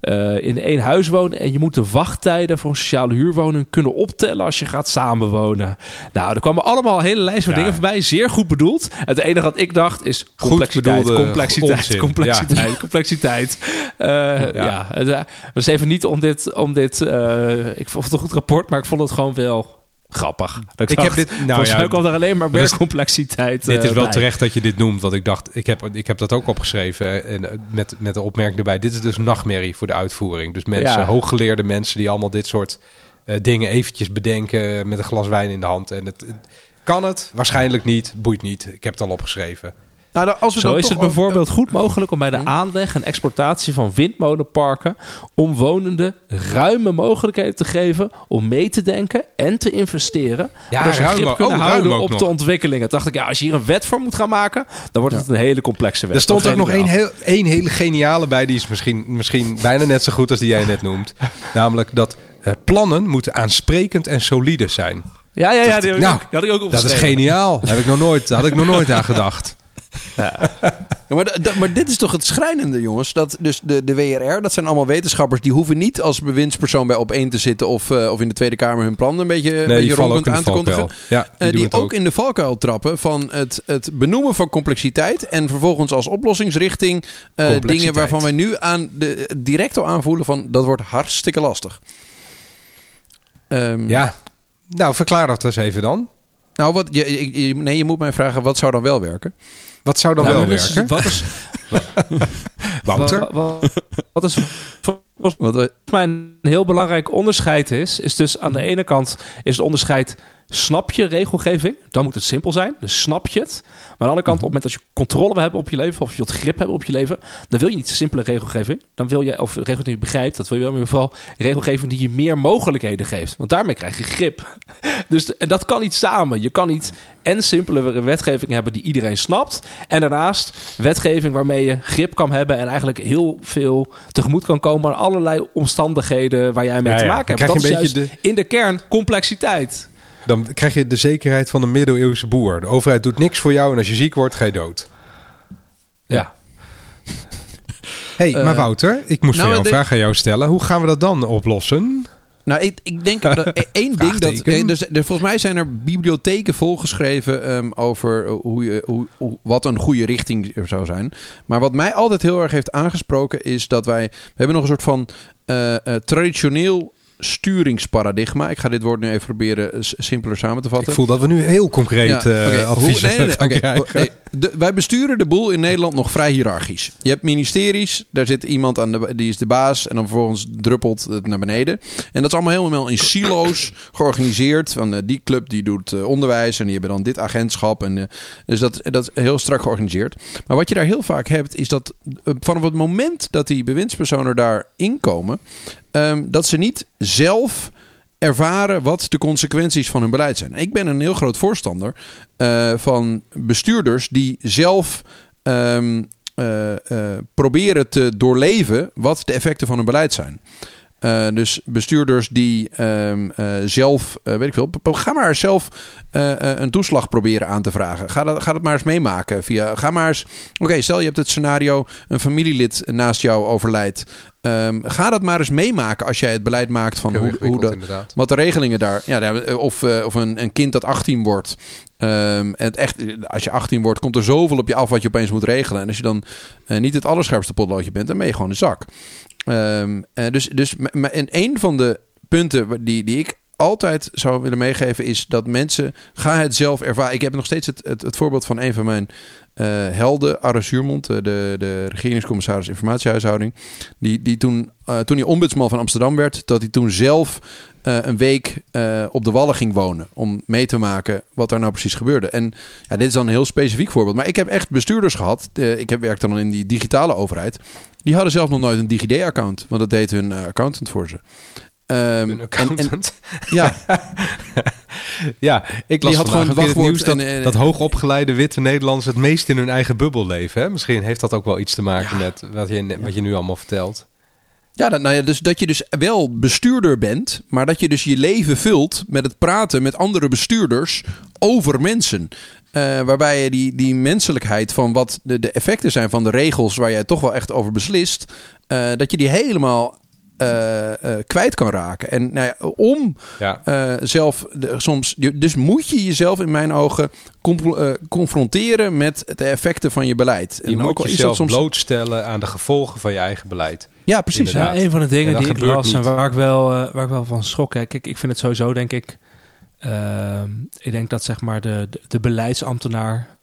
uh, in één huis wonen. En je moet de wachttijden voor een sociale huurwoning kunnen optellen als je gaat samenwonen. Nou, er kwamen allemaal een hele lijst van dingen voorbij. Zeer goed bedoeld. Het enige wat ik dacht is complexiteit, complexiteit, complexiteit, complexiteit. Uh, ja. ja, het was even niet om dit, om dit ik vond het een goed rapport, maar ik vond het gewoon wel grappig.
ik, heb dit. Nou
ja, komt er alleen maar meer complexiteit.
Dit is wel terecht dat je dit noemt, want ik dacht, ik heb, ik heb dat ook opgeschreven en eh, met, met de opmerking erbij. Dit is dus nachtmerrie voor de uitvoering. Dus mensen, hooggeleerde mensen die allemaal dit soort uh, dingen eventjes bedenken met een glas wijn in de hand. En het, kan het? Waarschijnlijk niet. Boeit niet. Ik heb het al opgeschreven.
Nou, als we Zo is het bijvoorbeeld goed mogelijk om bij de aanleg en exploitatie van windmolenparken omwonenden ruime mogelijkheden te geven om mee te denken en te investeren. Ja, ruim, grip kunnen oh, houden op de ontwikkelingen. Toen dacht ik, ja, als je hier een wet voor moet gaan maken, dan wordt het een hele complexe wet.
Er stond ook nog één heel, hele geniale bij, die is misschien, misschien bijna net zo goed als die jij net noemt. *laughs* Namelijk dat uh, plannen moeten aansprekend en solide zijn.
Ja, ja, ja. Die, nou, die had ik ook
Dat is geniaal. Daar heb ik nog nooit, daar had ik nog nooit aan gedacht. *laughs*
Ja. maar, maar, dit is toch het schrijnende, jongens. Dat dus de, de WRR, dat zijn allemaal wetenschappers... die hoeven niet als bewindspersoon bij op één te zitten... of, uh, of in de Tweede Kamer hun plan een beetje, nee, beetje aan te kondigen. Ja, die, uh, die ook, ook, in de valkuil trappen van het, het benoemen van complexiteit... en vervolgens als oplossingsrichting uh, dingen waarvan wij nu aan de, direct al aanvoelen van... dat wordt hartstikke lastig.
Um, ja, nou verklaar dat eens even dan.
Nou, wat, je, je, nee, je moet mij vragen, wat zou dan wel werken?
Wat zou dan nou, wel werken? Wat is... *laughs*
Wouter? Wat, wat is volgens mij een heel belangrijk onderscheid is... is dus aan de ene kant is het onderscheid snap je regelgeving, dan moet het simpel zijn. Dus snap je het. Maar aan de andere kant, op het moment dat je controle wil hebben op je leven, of je wat grip hebben op je leven, dan wil je niet simpele regelgeving. Dan wil je, of regelgeving die je begrijpt, dat wil je wel in ieder geval regelgeving die je meer mogelijkheden geeft. Want daarmee krijg je grip. *laughs* Dus en dat kan niet samen. Je kan niet en simpele wetgeving hebben die iedereen snapt. En daarnaast wetgeving waarmee je grip kan hebben en eigenlijk heel veel tegemoet kan komen aan allerlei omstandigheden waar jij mee te maken hebt. Dat is juist de... in de kern complexiteit.
Dan krijg je de zekerheid van een middeleeuwse boer. De overheid doet niks voor jou en als je ziek wordt, ga je dood.
Ja.
hey, maar eh, Wouter, ik moest nou, een vraag aan jou stellen. Hoe gaan we dat dan oplossen?
Nou, ik, ik denk dat *laughs* e- één ding dat. Eh, dus, dus, volgens mij zijn er bibliotheken volgeschreven um, over eh, hoe je, hoe, wat een goede richting zou zijn. Maar wat mij altijd heel erg heeft aangesproken is dat wij. We hebben nog een soort van uh, uh, traditioneel sturingsparadigma. Ik ga dit woord nu even proberen simpeler samen te vatten.
Ik voel dat we nu heel concreet ja, uh, advies nee,
Wij besturen de boel in Nederland nog vrij hiërarchisch. Je hebt ministeries, daar zit iemand aan de, die is de baas en dan vervolgens druppelt het naar beneden. En dat is allemaal helemaal in silo's georganiseerd. Van uh, die club die doet uh, onderwijs en die hebben dan dit agentschap. En, dus dat, dat is heel strak georganiseerd. Maar wat je daar heel vaak hebt, is dat vanaf het moment dat die bewindspersonen daar inkomen, um, dat ze niet zelf ervaren wat de consequenties van hun beleid zijn. Ik ben een heel groot voorstander uh, van bestuurders die zelf um, uh, uh, proberen te doorleven wat de effecten van hun beleid zijn. Uh, dus bestuurders die um, uh, zelf, uh, weet ik veel, ga maar zelf een toeslag proberen aan te vragen. Ga dat, ga dat maar eens meemaken. Via, ga maar eens, oké, stel je hebt het scenario, een familielid naast jou overlijdt. Um, ga dat maar eens meemaken als jij het beleid maakt van hoe, hoe de, wat de regelingen daar. Ja, of, of een, een kind dat 18 wordt. Um, het echt, als je 18 wordt, komt er zoveel op je af wat je opeens moet regelen. En als je dan niet het allerscherpste potloodje bent, dan ben je gewoon een zak. Um, dus, dus en een van de punten die, die ik altijd zou willen meegeven is dat mensen ga het zelf ervaren. Ik heb nog steeds het, het, het voorbeeld van een van mijn uh, helden, Arre Zuurmond, de, de regeringscommissaris informatiehuishouding. Die, die toen, toen hij ombudsman van Amsterdam werd, dat hij toen zelf een week op de Wallen ging wonen. Om mee te maken wat daar nou precies gebeurde. En ja, dit is dan een heel specifiek voorbeeld. Maar ik heb echt bestuurders gehad. ik heb werkte dan in die digitale overheid. Die hadden zelf nog nooit een DigiD-account. Want dat deed hun accountant voor ze.
Um, accountant?
En, *laughs* ja. *laughs*
ja, ik las had gewoon het nieuws dat, en, dat hoogopgeleide witte Nederlanders het meest in hun eigen bubbel leven. Hè? Misschien heeft dat ook wel iets te maken met wat je, wat je nu allemaal vertelt.
Ja, dat, nou ja dus dat je dus wel bestuurder bent, maar dat je dus je leven vult met het praten met andere bestuurders over mensen. Uh, waarbij je die, die menselijkheid van wat de, de effecten zijn van de regels waar jij toch wel echt over beslist, uh, dat je die helemaal uh, uh, kwijt kan raken. En nou ja, om ja. Uh, zelf de, soms, dus moet je jezelf in mijn ogen confronteren met de effecten van je beleid.
Je en moet ook jezelf soms... blootstellen aan de gevolgen van je eigen beleid.
Ja, precies. Ja, een van de dingen die ik las en waar ik, wel, waar ik wel van schrok. Kijk, ik, ik vind het sowieso, denk ik. Ik denk dat zeg maar de, de, beleidsambtenaar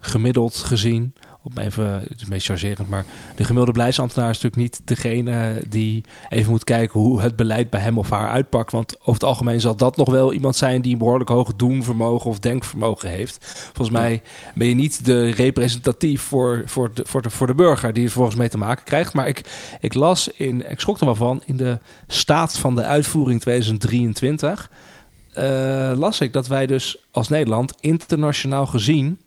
gemiddeld gezien op even, het is meest chargerend, maar de gemiddelde beleidsambtenaar is natuurlijk niet degene die even moet kijken hoe het beleid bij hem of haar uitpakt. Want over het algemeen zal dat nog wel iemand zijn die een behoorlijk hoog doenvermogen of denkvermogen heeft. Volgens mij ben je niet de representatief voor, voor, de, voor, de, voor de burger die er volgens mee te maken krijgt. Maar ik, ik las in, ik schrok er wel van, in de staat van de uitvoering 2023. Eh, las ik dat wij dus als Nederland internationaal gezien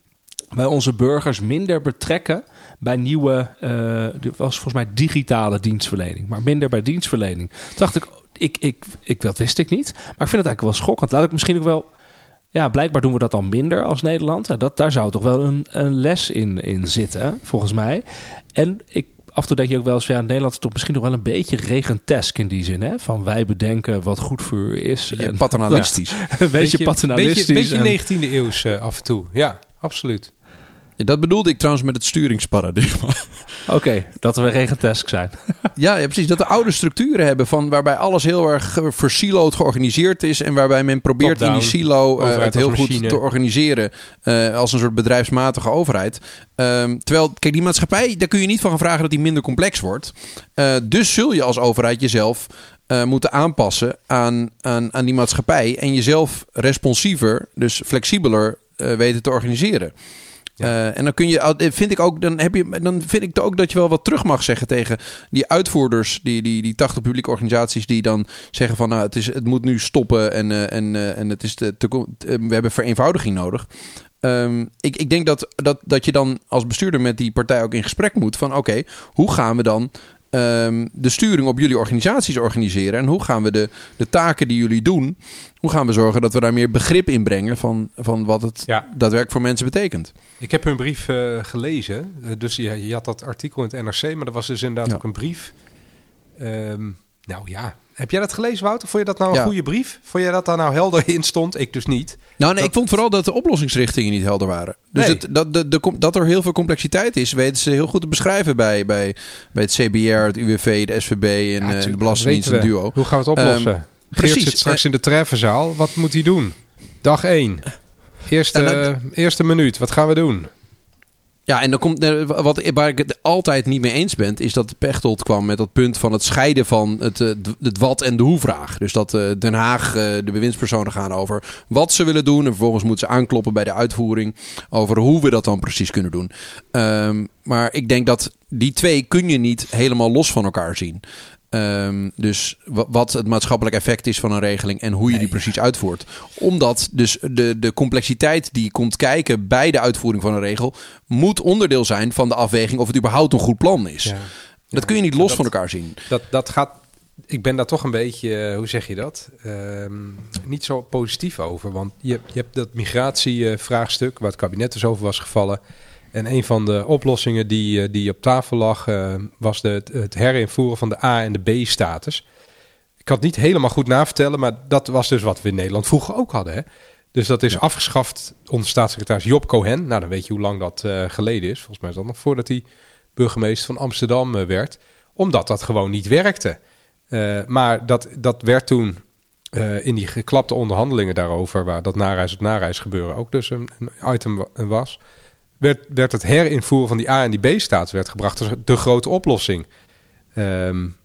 wij onze burgers minder betrekken bij nieuwe, uh, was volgens mij digitale dienstverlening, maar minder bij dienstverlening. Dacht ik, ik, ik, ik, dat wist ik niet, maar ik vind het eigenlijk wel schokkend. Laat ik misschien ook wel, ja, blijkbaar doen we dat dan minder als Nederland. Dat, daar zou toch wel een, een les in, in zitten, volgens mij. En ik af en toe denk je ook wel eens, ja, Nederland is toch misschien nog wel een beetje regentesk in die zin, hè? Van wij bedenken wat goed voor u is.
En, paternalistisch. *laughs*
een beetje, paternalistisch.
Beetje, beetje 19e eeuws uh, af en toe, ja, absoluut.
Dat bedoelde ik trouwens met het sturingsparadigma. *laughs*
Oké, dat we regentesk zijn.
ja, ja, precies. Dat we oude structuren hebben van waarbij alles heel ergversiloed georganiseerd is. En waarbij men probeert in die silo uh, het heel goed te organiseren. Uh, als een soort bedrijfsmatige overheid. Um, terwijl, kijk, die maatschappij, daar kun je niet van gaan vragen dat die minder complex wordt. Uh, dus zul je als overheid jezelf uh, moeten aanpassen aan, aan, aan die maatschappij. En jezelf responsiever, dus flexibeler uh, weten te organiseren. Uh, en dan kun je, vind ik ook, dan heb je, dan vind ik ook dat je wel wat terug mag zeggen tegen die uitvoerders, die, die, die 80 publieke organisaties die dan zeggen van, nou, het, is, het moet nu stoppen en, uh, en, en het is te, we hebben vereenvoudiging nodig. Um, ik, ik denk dat, dat, dat je dan als bestuurder met die partij ook in gesprek moet van, oké, hoe gaan we dan um, de sturing op jullie organisaties organiseren? En hoe gaan we de, de taken die jullie doen, hoe gaan we zorgen dat we daar meer begrip in brengen van, van wat het ja. daadwerkelijk voor mensen betekent?
Ik heb hun brief uh, gelezen. Uh, dus je, je, had dat artikel in het NRC, maar er was dus inderdaad ja. ook een brief. Um, nou ja, heb jij dat gelezen, Wouter? Vond je dat nou een ja. goede brief? Vond jij dat daar nou helder in stond? Ik dus niet.
Nou, nee, ik vond vooral dat de oplossingsrichtingen niet helder waren. Dus nee. het, dat, de, de, dat er heel veel complexiteit is, weten ze heel goed te beschrijven bij, bij, bij het CBR, het UWV, de SVB en ja, de Belastingdienst en Duo.
Hoe gaan we het oplossen? Um, precies. zit straks in de treffenzaal. Wat moet hij doen? Dag 1. *laughs* Eerste, dat, eerste minuut. Wat gaan we doen?
Ja, en dan komt wat waar ik het altijd niet mee eens ben, is dat Pechtold kwam met dat punt van het scheiden van het, het wat en de hoe-vraag. Dus dat Den Haag, de bewindspersonen gaan over wat ze willen doen. En vervolgens moeten ze aankloppen bij de uitvoering over hoe we dat dan precies kunnen doen. Um, maar ik denk dat die twee kun je niet helemaal los van elkaar zien. Um, dus wat het maatschappelijk effect is van een regeling en hoe je die precies uitvoert. Omdat dus de, de complexiteit die komt kijken bij de uitvoering van een regel, moet onderdeel zijn van de afweging of het überhaupt een goed plan is. Ja. Dat kun je niet los dat, van elkaar zien.
Dat, dat gaat. Ik ben daar toch een beetje, eh, hoe zeg je dat? Um, niet zo positief over. Want je, je hebt dat migratievraagstuk, waar het kabinet dus over was gevallen. En een van de oplossingen die, eh, die op tafel lag, uh, was de, het herinvoeren van de A- en de B-status. Ik kan het niet helemaal goed navertellen, maar dat was dus wat we in Nederland vroeger ook hadden. Hè? Dus dat is ja. afgeschaft onder staatssecretaris Job Cohen. Nou, dan weet je hoe lang dat uh, geleden is. Volgens mij is dat nog voordat hij burgemeester van Amsterdam werd. Omdat dat gewoon niet werkte. maar dat, dat werd toen in die geklapte onderhandelingen daarover, waar dat nareis op nareis gebeuren ook dus een, een item was werd, werd het herinvoeren van die A- en die B-status werd gebracht als de grote oplossing. Um,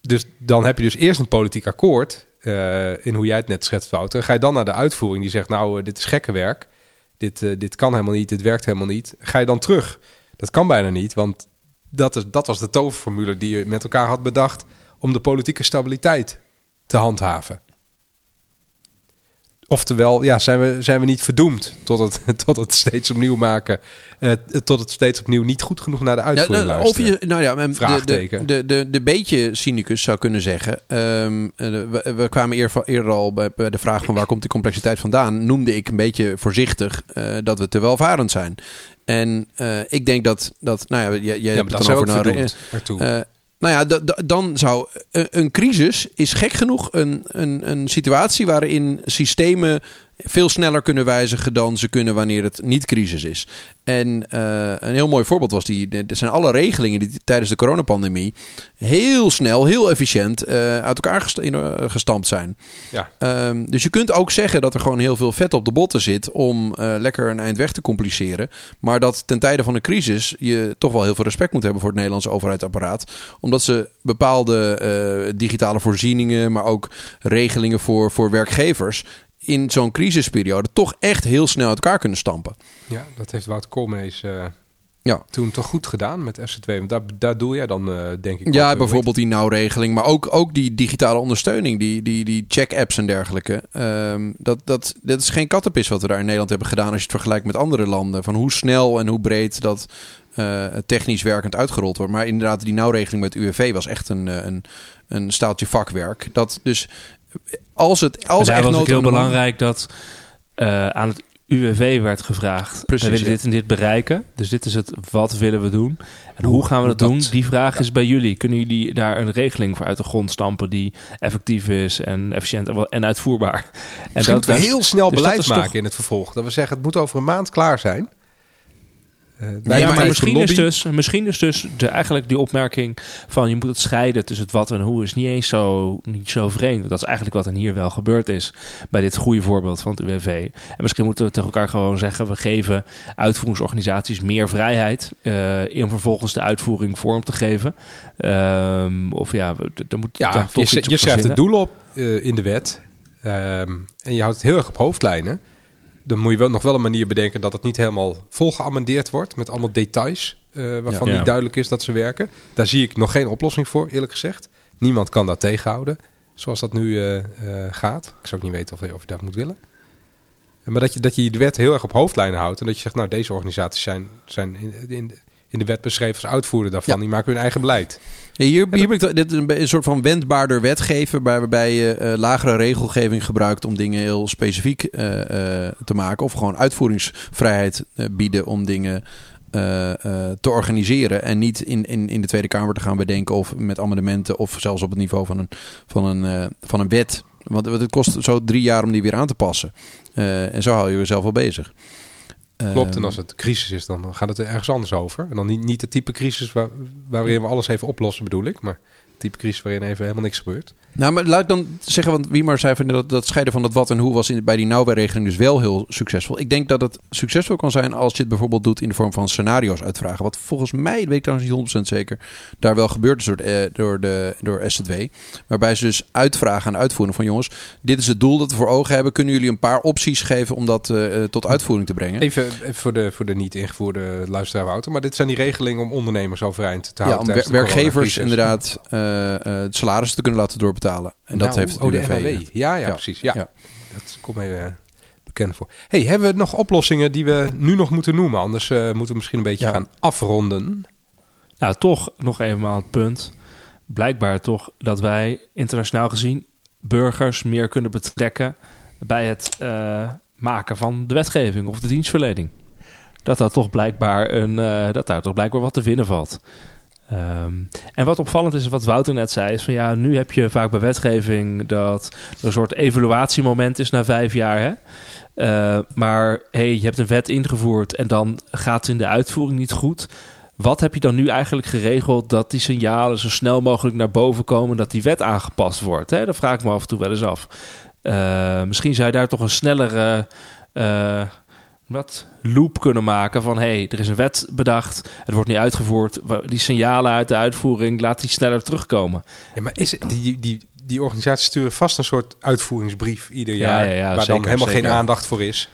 dus dan heb je dus eerst een politiek akkoord uh, in hoe jij het net schetst, Wouter. Ga je dan naar de uitvoering die zegt, nou, uh, dit is gekke werk. Dit, uh, dit kan helemaal niet, dit werkt helemaal niet. Ga je dan terug? Dat kan bijna niet, want dat, is, dat was de toverformule die je met elkaar had bedacht om de politieke stabiliteit te handhaven. Oftewel, ja, zijn we, zijn we niet verdoemd tot het, *laughs* tot het steeds opnieuw maken. Uh, tot het steeds opnieuw niet goed genoeg naar de uitvoering ja, nou, Of je,
nou ja, de, de, de, de, beetje cynicus zou kunnen zeggen. Um, we, we, kwamen eerder, eerder al bij, bij, de vraag van waar komt die complexiteit vandaan. Noemde ik een beetje voorzichtig uh, dat we te welvarend zijn. En uh, ik denk dat, dat nou ja, jij
ja, hebt het dan over naar,
nou ja, dan zou een crisis is gek genoeg een, een, een situatie waarin systemen veel sneller kunnen wijzigen dan ze kunnen wanneer het niet crisis is. En uh, een heel mooi voorbeeld was die. Er zijn alle regelingen die tijdens de coronapandemie heel snel, heel efficiënt uh, uit elkaar gest uh, gestampt zijn. Ja. Um, dus je kunt ook zeggen dat er gewoon heel veel vet op de botten zit om lekker een eind weg te compliceren. Maar dat ten tijde van een crisis je toch wel heel veel respect moet hebben voor het Nederlandse overheidsapparaat. Omdat ze bepaalde digitale voorzieningen, maar ook regelingen voor, voor werkgevers in zo'n crisisperiode toch echt heel snel uit elkaar kunnen stampen.
Ja, dat heeft Wout Koolmees uh, ja. toen toch goed gedaan met FC2. Want daar, daar doe jij dan, uh, denk ik.
Ja, bijvoorbeeld die nauwregeling, maar ook, ook die digitale ondersteuning, die, die, die check-apps en dergelijke. Um, dat, dat, dat is geen kattenpis wat we daar in Nederland hebben gedaan als je het vergelijkt met andere landen. Van hoe snel en hoe breed dat uh, technisch werkend uitgerold wordt. Maar inderdaad, die nauwregeling met UWV was echt een, een, een staaltje vakwerk. Dat dus als het als
daar was ook heel belangrijk dat uh, aan het UWV werd gevraagd. Precies, we willen dit en dit bereiken. Dus dit is het wat willen we doen. En hoe gaan we dat, doen? Die vraag is bij jullie. Kunnen jullie daar een regeling voor uit de grond stampen die effectief is en efficiënt en uitvoerbaar?
En dat we heel snel dus beleid maken in het vervolg. Dat we zeggen het moet over een maand klaar zijn.
Ja, maar misschien is, dus, misschien is dus de, eigenlijk die opmerking van je moet het scheiden tussen het wat en hoe is niet eens zo, niet zo vreemd. Dat is eigenlijk wat er hier wel gebeurd is bij dit goede voorbeeld van het UWV. En misschien moeten we tegen elkaar gewoon zeggen, we geven uitvoeringsorganisaties meer vrijheid uh, om vervolgens de uitvoering vorm te geven. Um, of ja, er moet
ja, je, je schrijft het doel op uh, in de wet um, en je houdt het heel erg op hoofdlijnen dan moet je wel nog wel een manier bedenken dat het niet helemaal volgeamendeerd wordt met allemaal details uh, waarvan niet duidelijk is dat ze werken. Daar zie ik nog geen oplossing voor, eerlijk gezegd. Niemand kan dat tegenhouden, zoals dat nu uh, uh, gaat. Ik zou ook niet weten of je, of je dat moet willen. Maar dat je, dat je de wet heel erg op hoofdlijnen houdt en dat je zegt, nou deze organisaties zijn, zijn in, in, in de wet beschreven als uitvoerder daarvan. Die maken hun eigen beleid.
Ja, hier, hier ben ik dit een, een soort van wendbaarder wetgeven, waarbij je uh, lagere regelgeving gebruikt om dingen heel specifiek uh, uh, te maken. Of gewoon uitvoeringsvrijheid bieden om dingen te organiseren. En niet in, in, in de Tweede Kamer te gaan bedenken of met amendementen of zelfs op het niveau van een, van een, van een wet. Want het kost zo drie jaar om die weer aan te passen. en zo hou je jezelf wel bezig.
Klopt, en als het crisis is, dan gaat het er ergens anders over. En dan niet, niet de type crisis waar, waarin we alles even oplossen, bedoel ik. Maar type crisis waarin even helemaal niks gebeurt.
Nou, maar laat ik dan zeggen, want wie maar zei van dat, dat scheiden van het wat en hoe was in, bij die nauwbijregeling dus wel heel succesvol. Ik denk dat het succesvol kan zijn als je het bijvoorbeeld doet in de vorm van scenario's uitvragen. Wat volgens mij, weet ik trouwens niet 100% zeker, daar wel gebeurt is door, de, eh, door, de, door SZW. Waarbij ze dus uitvragen en uitvoeren van jongens, dit is het doel dat we voor ogen hebben. Kunnen jullie een paar opties geven om dat uh, tot uitvoering te brengen?
Even, even, voor de, voor de niet ingevoerde luisteraar Wouter, maar dit zijn die regelingen om ondernemers overeind te houden.
Ja, om werkgevers inderdaad uh, uh, salarissen te kunnen laten doorbetalen. En dat nou, heeft het
UWV. Ja, ja, precies. Ja. Dat komt mij uh, bekend voor. Hey, hebben we nog oplossingen die we nu nog moeten noemen? Anders uh, moeten we misschien een beetje gaan afronden.
Nou, toch nog eenmaal het punt. Blijkbaar toch dat wij internationaal gezien burgers meer kunnen betrekken bij het uh, maken van de wetgeving of de dienstverlening. Dat, dat, toch blijkbaar een, dat daar toch blijkbaar wat te winnen valt. Um, en wat opvallend is, wat Wouter net zei, is van ja, nu heb je vaak bij wetgeving dat er een soort evaluatiemoment is na vijf jaar. Hè? Uh, maar hey, je hebt een wet ingevoerd en dan gaat het in de uitvoering niet goed. Wat heb je dan nu eigenlijk geregeld dat die signalen zo snel mogelijk naar boven komen dat die wet aangepast wordt? Hè? Dat vraag ik me af en toe wel eens af. Uh, misschien zou je daar toch een snellere uh, wat loop kunnen maken van hey, er is een wet bedacht, het wordt niet uitgevoerd. Die signalen uit de uitvoering, laat die sneller terugkomen.
Ja, maar is die, die, die organisaties sturen vast een soort uitvoeringsbrief ieder jaar, ja, ja, ja, waar dan helemaal geen aandacht voor is.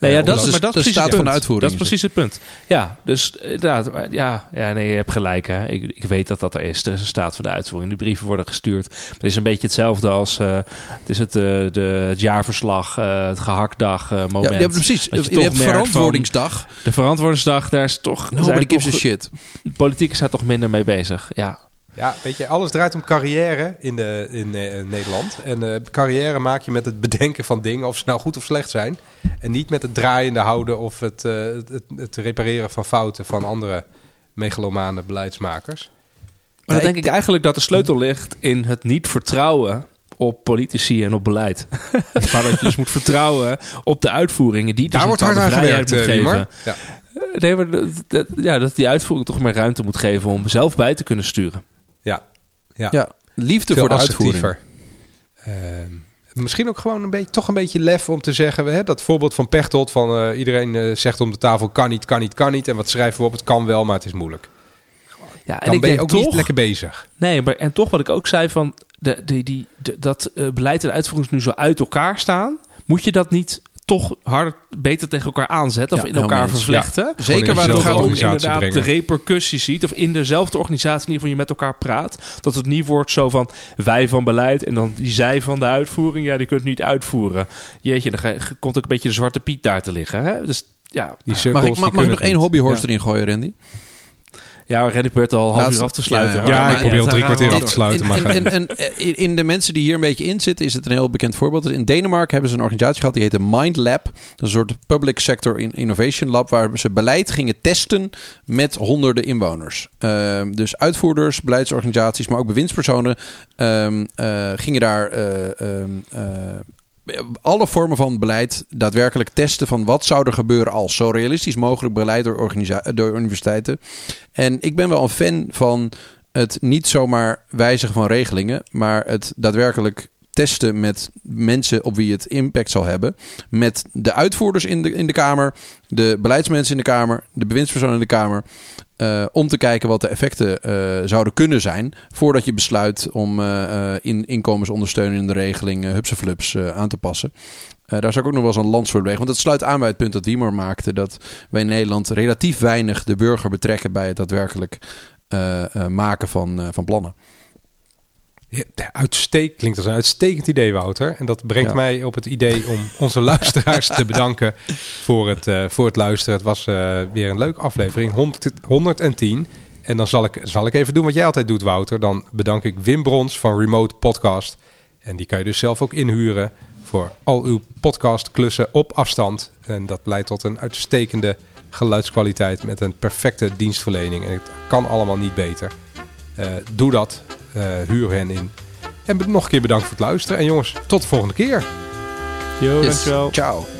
Nee, ja, dat, is, maar dat is precies van de uitvoering. Dat is precies het punt. Ja, dus inderdaad, ja, ja, nee, je hebt gelijk. Hè. Ik, ik weet dat dat er is. Er is een staat van de uitvoering. De brieven worden gestuurd. Maar het is een beetje hetzelfde als uh, het is het, uh, de, het jaarverslag, uh, het gehaktdag moment. Ja,
ja, precies. Je, je hebt verantwoordingsdag.
de verantwoordingsdag, daar is toch...
Nobody gives a shit.
Politiek is daar toch minder mee bezig, ja.
Ja, weet je, alles draait om carrière in, de, in uh, Nederland. En uh, carrière maak je met het bedenken van dingen, of ze nou goed of slecht zijn. En niet met het draaiende houden of het, uh, het, het, repareren van fouten van andere megalomane beleidsmakers.
Maar dan denk ik eigenlijk dat de sleutel ligt in het niet vertrouwen op politici en op beleid. *laughs* maar dat je dus moet vertrouwen op de uitvoeringen die dus
Daar wordt hard aan gewerkt, moet geven. Ja.
Nee, maar dat, ja, dat die uitvoering toch meer ruimte moet geven om zelf bij te kunnen sturen.
Ja, ja.
ja liefde voor de uitvoering.
Uh, misschien ook gewoon een beetje, toch een beetje lef om te zeggen, hè, dat voorbeeld van Pechtold van uh, iedereen uh, zegt om de tafel kan niet, kan niet, kan niet. En wat schrijven we op? Het kan wel, maar het is moeilijk. Ja, en Dan ik ben je ook toch, niet lekker bezig.
Nee, maar en toch wat ik ook zei van de, die, die, de, dat uh, beleid en uitvoering nu zo uit elkaar staan. Moet je dat niet toch hard beter tegen elkaar aanzetten of in elkaar vervlechten.
Ja. Zeker waar
het ook inderdaad brengen. de repercussies ziet of in dezelfde organisatie in ieder geval je met elkaar praat. Dat het niet wordt zo van wij van beleid en dan die zij van de uitvoering. Ja, die kunt niet uitvoeren. Jeetje, dan komt ook een beetje de zwarte piet daar te liggen. Hè? Dus ja,
die mag ik, mag, mag ik nog één hobbyhorse erin gooien, Randy?
Ja, Randy probeert al half uur af te sluiten.
Ja, ik probeer al drie kwartier af te sluiten. Maar
en, en, en, in de mensen die hier een beetje in zitten, is het een heel bekend voorbeeld. In Denemarken hebben ze een organisatie gehad die heette Mind Lab. Een soort public sector innovation lab, waar ze beleid gingen testen met honderden inwoners. Uh, dus uitvoerders, beleidsorganisaties, maar ook bewindspersonen um, uh, gingen daar uh, alle vormen van beleid daadwerkelijk testen van wat zou er gebeuren als zo realistisch mogelijk beleid door, door universiteiten. En ik ben wel een fan van het niet zomaar wijzigen van regelingen, maar het daadwerkelijk testen met mensen op wie het impact zal hebben. Met de uitvoerders in de, in de Kamer, de beleidsmensen in de Kamer, de bewindspersonen in de Kamer. Uh, om te kijken wat de effecten uh, zouden kunnen zijn. voordat je besluit om uh, in inkomensondersteunende regeling uh, aan te passen. daar zou ik ook nog wel eens een lans voor bewegen. Want dat sluit aan bij het punt dat Wiemer maakte. dat wij in Nederland relatief weinig de burger betrekken bij het daadwerkelijk maken van, van plannen.
Uitstek, klinkt als een uitstekend idee, Wouter. En dat brengt mij op het idee om onze luisteraars te bedanken voor het, uh, voor het luisteren. Het was uh, weer een leuke aflevering, 100, 110. En dan zal ik, zal ik even doen wat jij altijd doet, Wouter. Dan bedank ik Wim Brons van Remote Podcast. En die kan je dus zelf ook inhuren voor al uw podcastklussen op afstand. En dat leidt tot een uitstekende geluidskwaliteit met een perfecte dienstverlening. En het kan allemaal niet beter. Uh, doe dat huur hen in. En nog een keer bedankt voor het luisteren. En jongens, tot de volgende keer.
Jo, yes. dankjewel.
Ciao.